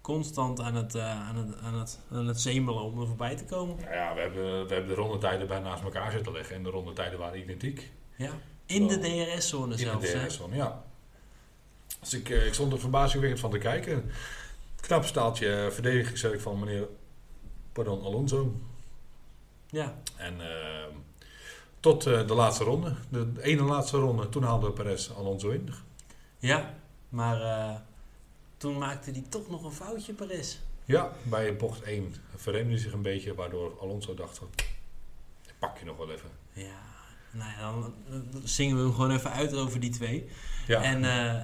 constant aan het, eh, aan het, aan het, aan het zemelen om er voorbij te komen. Nou ja, we hebben, we hebben de rondetijden bij naast elkaar zitten leggen en de rondetijden waren identiek. Ja, in de DRS-zone In zelfs. de hè? DRS-zone, ja. Dus ik, eh, ik stond er verbazingwekkend van te kijken. Knap staaltje eh, verdedigingswerk van meneer pardon, Alonso. Ja, En eh, tot eh, de laatste ronde, de ene laatste ronde, toen haalde Perez Alonso in. ja, maar toen maakte hij toch nog een foutje, Perez. Ja, bij bocht 1 verremde hij zich een beetje, waardoor Alonso dacht van, ik pak je nog wel even. Ja, nou ja, dan zingen we hem gewoon even uit over die twee. Ja, En eh,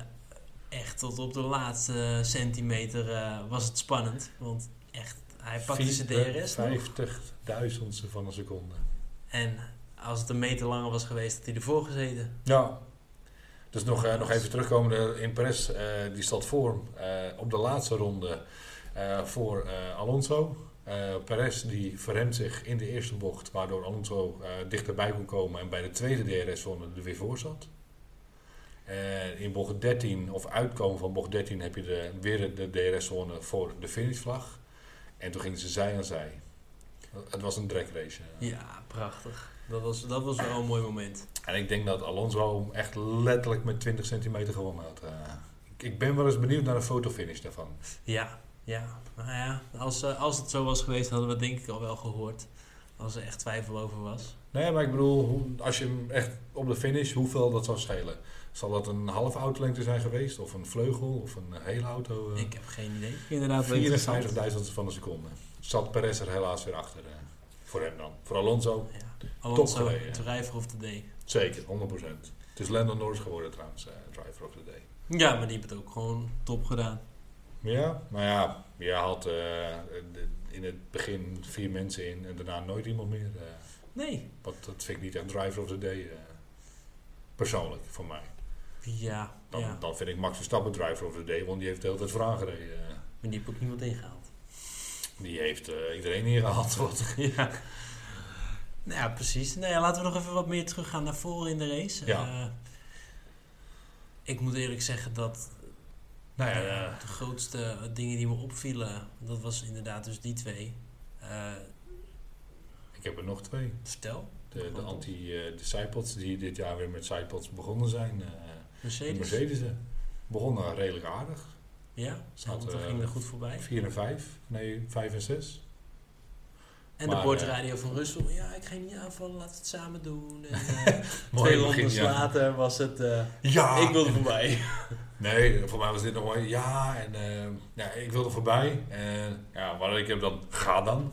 echt tot op de laatste centimeter eh, was het spannend. Want echt, hij pakte zijn DRS nog. 50 duizendste van een seconde. En als het een meter langer was geweest, had hij ervoor gezeten. Ja. Dus nog, eh, nog even terugkomen in Perez, die stond voor op de laatste ronde voor Alonso. Eh Perez die verremt zich in de eerste bocht, waardoor Alonso eh, dichterbij kon komen en bij de tweede DRS-zone er weer voor zat. Eh, in bocht 13, of uitkomen van bocht 13, heb je de, weer de DRS-zone voor de finishvlag. En toen gingen ze zij aan zij. Het was een dragrace. eh. Ja, prachtig. Dat was, dat was wel een mooi moment. En ik denk dat Alonso echt letterlijk met 20 centimeter gewonnen had. Ik, ik ben wel eens benieuwd naar een fotofinish daarvan. Ja, ja. Nou ja, als, eh, als het zo was geweest, hadden we het denk ik al wel gehoord. Als er echt twijfel over was. Nee, maar ik bedoel, hoe- als je hem echt op de finish, hoeveel dat zou schelen? Zal dat een half autolengte zijn geweest? Of een vleugel? Of een hele auto? eh? Ik heb geen idee. Inderdaad, wel interessant. 54.000 van een seconde. Zat Perez er helaas weer achter. eh, voor hem dan. Voor Alonso, Ja. Alonso, driver of the day. zeker, 100%. Het is Lando Norris geworden trouwens, eh, driver of the day. Ja, maar die heeft het ook gewoon top gedaan. Ja, maar ja, je had eh, in het begin vier mensen in en daarna nooit iemand meer. eh. Nee. wat, dat vind ik niet echt driver of the day. eh, persoonlijk, voor mij. Ja, Dan, ja. dan vind ik Max Verstappen driver of the day, want die heeft de hele tijd vooraan gereden. Maar die heeft ook niemand ingehaald. die heeft iedereen ingehaald. Wat. Ja. Nou ja, precies. Nou ja, laten we nog even wat meer teruggaan naar voren in de race. Ja. Ik moet eerlijk zeggen dat Nou ja, eh, eh, de grootste dingen die me opvielen, dat was inderdaad dus die twee. Eh, ik heb er nog twee. vertel, De, de anti-sidepods die dit jaar weer met sidepods begonnen zijn. eh de Mercedes. Mercedes eh, begonnen redelijk aardig. Ja, eh, gingen er goed voorbij. 4 en 5, nee 5 en 6. En de maar, bordradio van Russell, ja, ik ga niet aanvallen, laten we het samen doen. En, eh, Mooi twee rondes ja. later was het, eh, Ja! ik wilde voorbij. Nee, voor mij was dit nog mooi. Ja, en eh, ja, ik wilde voorbij. En ja, maar ik heb dan, ga dan.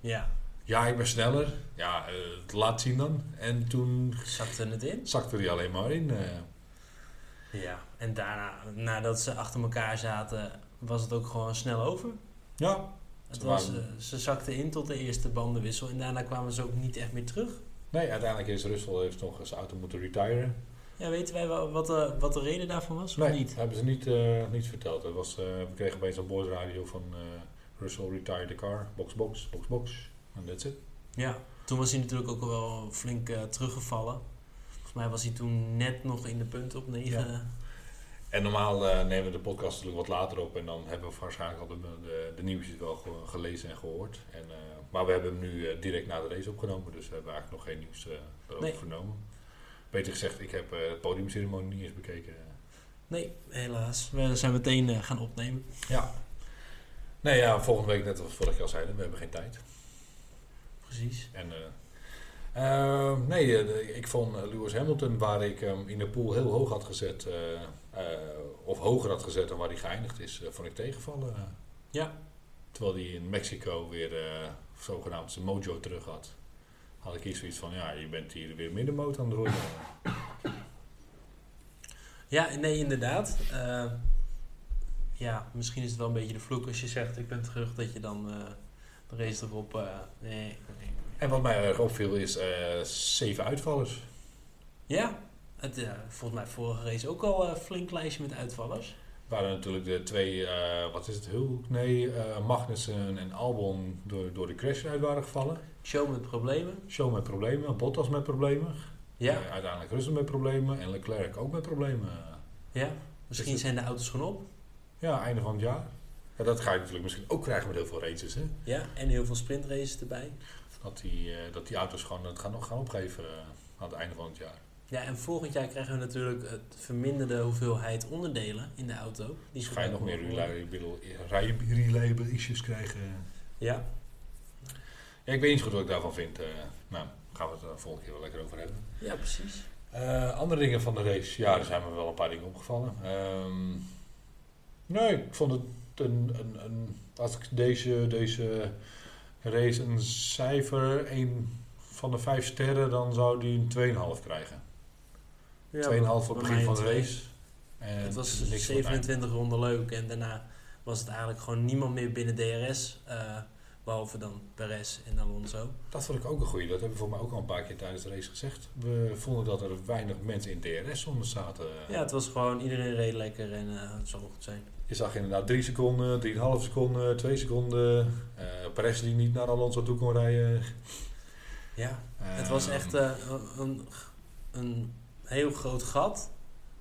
Ja, Ja, ik ben sneller. Ja, eh, laat zien dan. En toen zakte het in. zakte hij alleen maar in. eh. Ja, en daarna, nadat ze achter elkaar zaten, was het ook gewoon snel over. ja, Het Ze was, eh, ze zakten in tot de eerste bandenwissel en daarna kwamen ze ook niet echt meer terug. nee, uiteindelijk is Russell heeft nog zijn auto moeten retiren. Ja, weten wij wel wat de, wat de reden daarvan was? Of Nee, niet? hebben ze niet, niet verteld. Was, eh, we kregen opeens een boordradio van Russell retired the car. Box, box, box, box. En that's it. Ja, toen was hij natuurlijk ook al wel flink teruggevallen. Volgens mij was hij toen net nog in de punten op 9. En normaal eh, nemen we de podcast natuurlijk wat later op en dan hebben we waarschijnlijk al de, de, de nieuwsjes wel ge- gelezen en gehoord. En, eh, maar we hebben hem nu eh, direct na de race opgenomen, dus we hebben eigenlijk nog geen nieuws erover Nee. vernomen. Beter gezegd, ik heb het podiumceremonie niet eens bekeken. Nee, helaas. We zijn meteen gaan opnemen. Ja. Nee, ja, volgende week net als vorig jaar zeiden, we hebben geen tijd. Precies. En, nee, de- ik vond Lewis Hamilton, waar ik hem in de pool heel hoog had gezet, of hoger had gezet dan waar hij geëindigd is, eh, vond ik tegenvallen. Ja. Terwijl hij in Mexico weer eh, zogenaamd zijn mojo terug had. Had ik hier zoiets van, ja, je bent hier weer middenmoot aan de roeien. Ja, nee, inderdaad. Eh, ja, misschien is het wel een beetje de vloek als je zegt ik ben terug, dat je dan eh, de race erop... eh, nee. En wat mij erg opviel is eh, zeven uitvallers. Ja, het, eh, volgens mij vorige race ook al een flink lijstje met uitvallers. waren natuurlijk de twee, eh, wat is het, Hulk? Nee, eh, Magnussen en Albon door, door de crash uit waren gevallen. Show met problemen. Show met problemen, Bottas met problemen. Ja, Eh, uiteindelijk Russell met problemen en Leclerc ook met problemen. ja. Misschien zijn de auto's gewoon op. Ja, einde van het jaar. Ja, dat ga je natuurlijk misschien ook krijgen met heel veel races. Hè? Ja, en heel veel sprintraces erbij. Dat, die, eh, dat die auto's gewoon het gaan, gaan opgeven eh, aan het einde van het jaar. Ja, en volgend jaar krijgen we natuurlijk het verminderde hoeveelheid onderdelen in de auto. Die ga je nog meer reliable, issues krijgen. Ja, Ja, ik weet niet goed wat ik daarvan vind. eh nou, gaan we het er volgende keer wel lekker over hebben. ja, precies. Eh, andere dingen van de race. Ja, er zijn me wel een paar dingen opgevallen. Ehm, nee, ik vond het een, een, een... Als ik deze, deze race een cijfer, een van de vijf sterren, dan zou die een 2,5 krijgen. 2,5 Ja, op het begin van de race. En Het was niks van het eind. 27 ronden leuk en daarna was het eigenlijk gewoon niemand meer binnen DRS. eh, behalve dan Perez en Alonso. Dat vond ik ook een goeie. Dat hebben we voor mij ook al een paar keer tijdens de race gezegd. We vonden dat er weinig mensen in DRS-zones zaten. Ja, het was gewoon iedereen reed lekker en eh, het zou goed zijn. Je zag inderdaad 3 seconden, 3,5 seconden, 2 seconden. eh Perez die niet naar Alonso toe kon rijden. Ja, het was Ehm, echt een, een heel groot gat.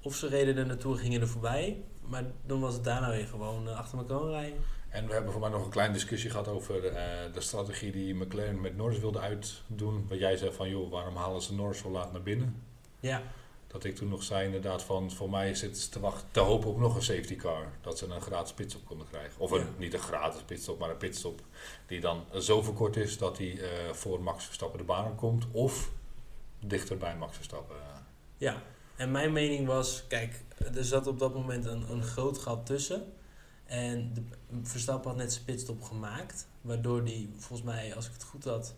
Of ze reden er naartoe en gingen er voorbij. Maar dan was het daarna weer gewoon eh, achter elkaar rijden. En we hebben voor mij nog een kleine discussie gehad over eh, de strategie die McLaren met Norris wilde uitdoen. Wat jij zei van, joh, waarom halen ze Norris zo laat naar binnen? Ja, Dat ik toen nog zei inderdaad van, voor mij zitten ze te wachten, te hopen op nog een safety car. Dat ze een gratis pitstop konden krijgen. Of een, Ja. niet een gratis pitstop, maar een pitstop die dan zo verkort is dat hij eh, voor Max Verstappen de baan komt. Of dichter bij Max Verstappen. Ja. En mijn mening was, kijk, er zat op dat moment een, een groot gat tussen. En de, Verstappen had net zijn pitstop gemaakt. Waardoor hij, volgens mij, als ik het goed had,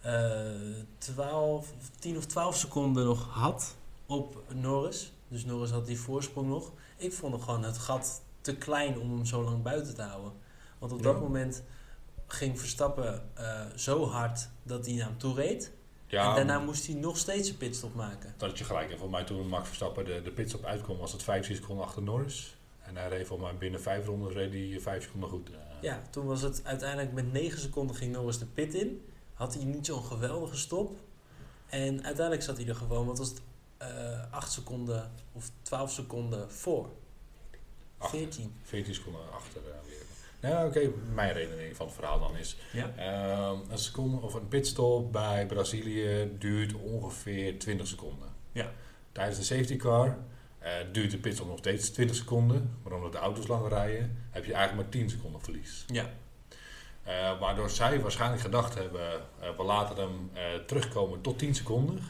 eh 12, 10 of 12 seconden nog had op Norris. Dus Norris had die voorsprong nog. Ik vond het gewoon het gat te klein om hem zo lang buiten te houden. Want op dat moment ging Verstappen eh, zo hard dat hij naar hem toe reed. Ja, en daarna moest hij nog steeds een pitstop maken. dat had je gelijk. En voor mij toen Max Verstappen de, de pitstop uitkwam, was het 15 seconden achter Norris. En hij reed voor mij binnen 5 ronden reed hij 5 seconden goed. Eh, Ja, toen was het uiteindelijk met 9 seconden ging Norris de pit in. Had hij niet zo'n geweldige stop. En uiteindelijk zat hij er gewoon, wat was het, eh 8 seconden of 12 seconden voor. Achter. 14. 14 seconden achter eh. Nou, oké, mijn redenering van het verhaal dan is... Ja. Ehm, een seconde of een pitstop bij Brazilië duurt ongeveer 20 seconden. Ja. Tijdens de safety car eh, duurt de pitstop nog steeds 20 seconden. Maar omdat de auto's langer rijden, heb je eigenlijk maar 10 seconden verlies. Ja. Eh, waardoor zij waarschijnlijk gedacht hebben, eh, we laten hem terugkomen tot 10 seconden.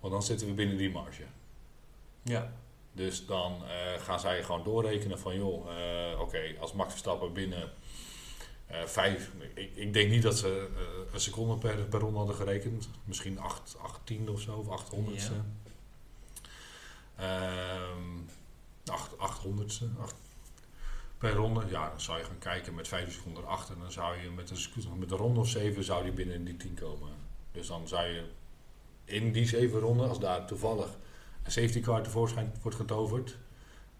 Want dan zitten we binnen die marge. Ja. Dus dan eh, gaan zij gewoon doorrekenen van joh, eh, oké, als Max Verstappen binnen eh, vijf, ik, ik denk niet dat ze een seconde per, per ronde hadden gerekend. Misschien 8, 18 of zo, of 800 ste Ehm 8, 800ste. 8, per ronde, ja, dan zou je gaan kijken met 5 seconden achter. En dan zou je met een, seconde- met een ronde of 7 zou die binnen die 10 komen. Dus dan zou je in die 7 ronden, als daar toevallig een safety car tevoorschijn wordt getoverd,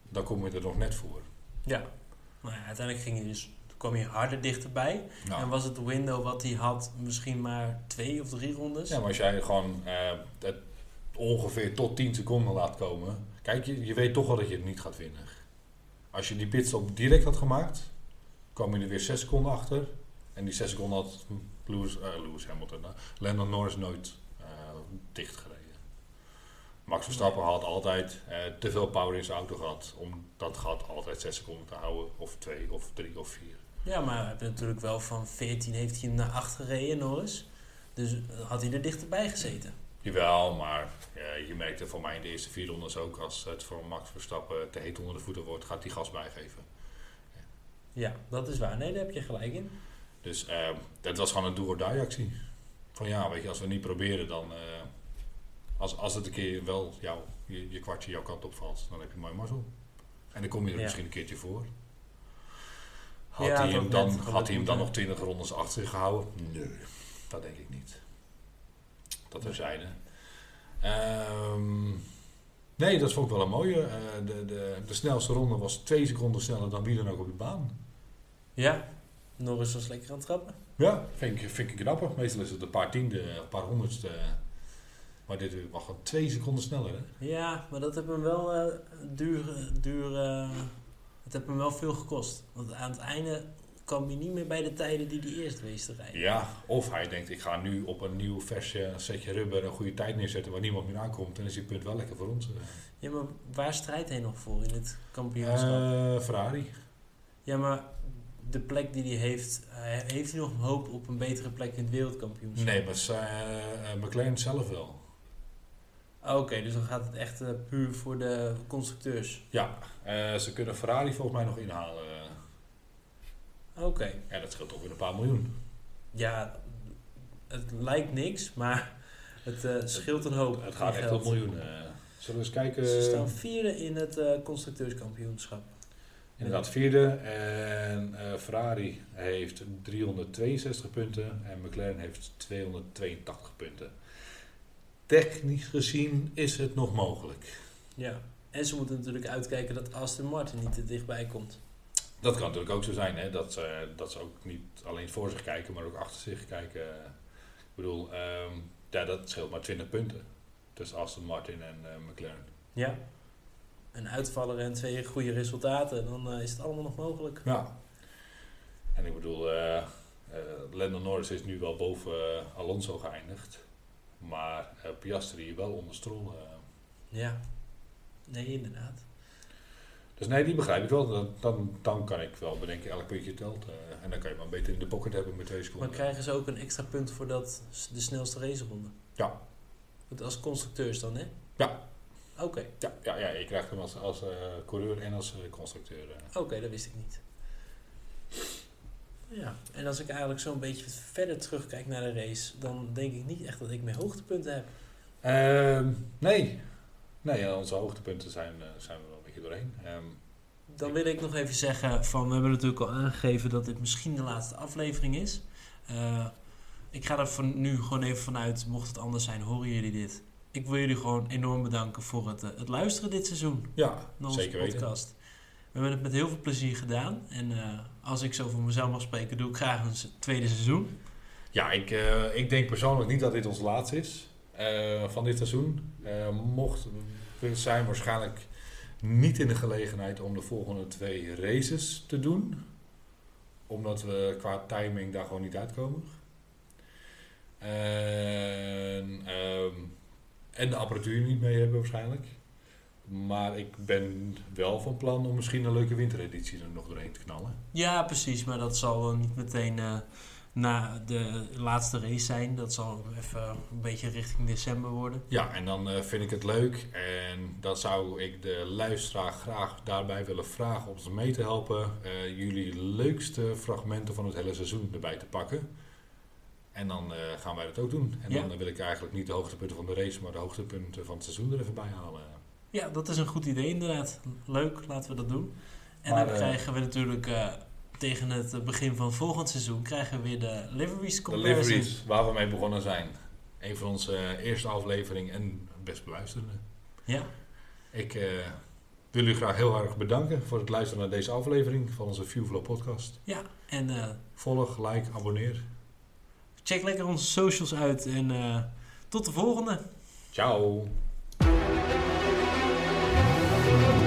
dan kom je er nog net voor. Ja. Maar ja, uiteindelijk ging hij dus, kwam hij harder dichterbij. Nou, En was het window wat hij had misschien maar twee of drie rondes? ja, maar als jij gewoon eh, het ongeveer tot 10 seconden laat komen, kijk, je, je weet toch wel dat je het niet gaat winnen. Als je die pitstop direct had gemaakt, kwam je er weer 6 seconden achter. En die 6 seconden had Lewis, eh, Lewis Hamilton, uh, Landon Norris nooit eh dichtgereden. Max Verstappen had altijd eh, te veel power in zijn auto gehad om dat gat altijd 6 seconden te houden, of 2 of 3 of 4. Ja, maar hij heeft natuurlijk wel van 14 heeft hij naar 8 gereden, Norris. Dus had hij er dichterbij gezeten. Jawel, maar eh, je merkte voor mij in de eerste vier rondes ook, als het voor Max Verstappen te heet onder de voeten wordt, gaat hij gas bijgeven. Ja, dat is waar. Nee, daar heb je gelijk in. Dus eh, dat was gewoon een do-or-die actie. Van ja, weet je, als we niet proberen, dan... eh, als, als het een keer wel jou, je, je kwartje jouw kant opvalt, dan heb je mooi mazzel. En dan kom je er Ja. misschien een keertje voor. Had Ja, hij hem dan, net had hij hem dan nog 20 rondes achter zich gehouden? Nee, dat denk ik niet. Dat terzijde. Ehm, nee, dat vond ik wel een mooie. Eh, de, de, de snelste ronde was twee seconden sneller dan wie dan ook op de baan. Ja, Norris was lekker aan het trappen. Ja, vind ik, vind ik knapper. Meestal is het een paar tiende, een paar honderdste. Maar dit was gewoon twee seconden sneller. Hè? Ja, maar dat heeft hem wel eh, duur, duur eh, het heeft hem wel veel gekost. Want aan het einde kwam hij niet meer bij de tijden die hij eerst wees te rijden. Ja, of hij denkt, ik ga nu op een nieuw versje setje rubber een goede tijd neerzetten waar niemand meer aankomt. En is die punt wel lekker voor ons. Ja, maar waar strijdt hij nog voor in het kampioenschap? Eh, Ferrari. Ja, maar de plek die hij heeft, eh, heeft hij nog hoop op een betere plek in het wereldkampioenschap? Nee, maar uh, McLaren zelf wel. Oké, dus dan gaat het echt uh, puur voor de constructeurs. Ja, uh, ze kunnen Ferrari volgens mij nog inhalen. Oké. Ja, dat scheelt toch weer een paar miljoen. Ja, het lijkt niks, maar het uh, scheelt een hoop. Het gaat echt om miljoenen. Zullen we eens kijken? Ze staan vierde in het constructeurskampioenschap. Inderdaad, vierde. En Ferrari heeft 362 punten en McLaren heeft 282 punten technisch gezien is het nog mogelijk. Ja, en ze moeten natuurlijk uitkijken dat Aston Martin niet te dichtbij komt. Dat kan natuurlijk ook zo zijn, hè? Dat, ze, dat ze ook niet alleen voor zich kijken, maar ook achter zich kijken. Ik bedoel, um, ja, dat scheelt maar 20 punten tussen Aston Martin en uh, McLaren. Ja, een uitvaller en twee goede resultaten, dan uh, is het allemaal nog mogelijk. Ja, en ik bedoel, uh, Lando Norris is nu wel boven Alonso geëindigd. Maar uh, Piastri wel onder Stroll. Uh. Ja, nee, inderdaad. Dus nee, die begrijp ik wel. Dan, dan, dan kan ik wel bedenken, elk puntje telt. Uh, en dan kan je maar beter in de pocket hebben met twee seconden. Maar krijgen ze ook een extra punt voor dat, de snelste raceronde? Ja. Als constructeurs dan, hè? Ja. Oké. Okay. Ja, ja, ja, je krijgt hem als, als coureur en als constructeur. Oké, okay, dat wist ik niet. Ja, en als ik eigenlijk zo'n beetje verder terugkijk naar de race, dan denk ik niet echt dat ik mijn hoogtepunten heb. Uh, nee. Nee, onze hoogtepunten zijn, uh, zijn we wel een beetje doorheen. Um, dan wil ik nog even zeggen van, we hebben natuurlijk al aangegeven dat dit misschien de laatste aflevering is. Uh, ik ga er van nu gewoon even vanuit, mocht het anders zijn, horen jullie dit. Ik wil jullie gewoon enorm bedanken voor het, uh, het luisteren dit seizoen. Ja, naar onze zeker podcast. Weten. We hebben het met heel veel plezier gedaan. En uh, als ik zo voor mezelf mag spreken, doe ik graag een tweede seizoen. Ja, ik, uh, ik denk persoonlijk niet dat dit ons laatste is uh, van dit seizoen. mocht we zijn waarschijnlijk niet in de gelegenheid om de volgende twee races te doen. Omdat we qua timing daar gewoon niet uitkomen. En, um, en de apparatuur niet mee hebben waarschijnlijk. Maar ik ben wel van plan om misschien een leuke wintereditie er nog doorheen te knallen. Ja, precies. Maar dat zal niet meteen uh, na de laatste race zijn. Dat zal even een beetje richting december worden. Ja, en dan uh, vind ik het leuk. En dan zou ik de luisteraar graag daarbij willen vragen om ons mee te helpen. Uh, jullie leukste fragmenten van het hele seizoen erbij te pakken. En dan gaan wij dat ook doen. En ja. dan wil ik eigenlijk niet de hoogtepunten van de race, maar de hoogtepunten van het seizoen er even bij halen. Ja, dat is een goed idee inderdaad. Leuk, laten we dat doen. En maar, dan krijgen we natuurlijk uh, tegen het begin van volgend seizoen krijgen we weer de liveries comparison. De liveries, waar we mee begonnen zijn. Een van onze uh, eerste aflevering en best beluisterde. Ja. Ik uh, wil u graag heel erg bedanken voor het luisteren naar deze aflevering van onze Viewflow podcast. Ja, en volg, like, abonneer. Check lekker onze socials uit en tot de volgende. Ciao. Thank you.